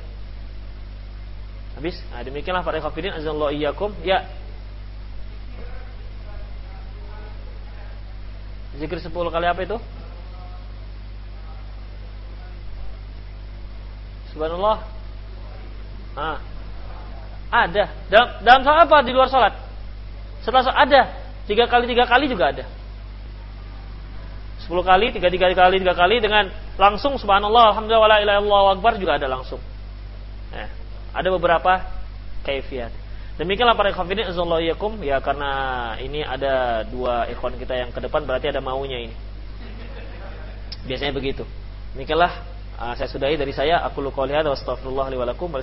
Habis? Nah, demikianlah para kafirin azallahu iyyakum. Ya. Zikir 10 kali apa itu? Subhanallah. Ah. Ada. Dalam, dalam apa di luar salat? Setelah salat ada. Tiga kali tiga kali juga ada. 10 kali, tiga, tiga kali, tiga kali dengan langsung subhanallah, alhamdulillah, wala ilaha akbar juga ada langsung. Eh, Ada beberapa kaifiat. Demikianlah para ikhwan yakum ya karena ini ada dua ikhwan kita yang ke depan berarti ada maunya ini. Biasanya begitu. Demikianlah uh, saya sudahi dari saya aku qouli hadza wa astaghfirullah li wa lakum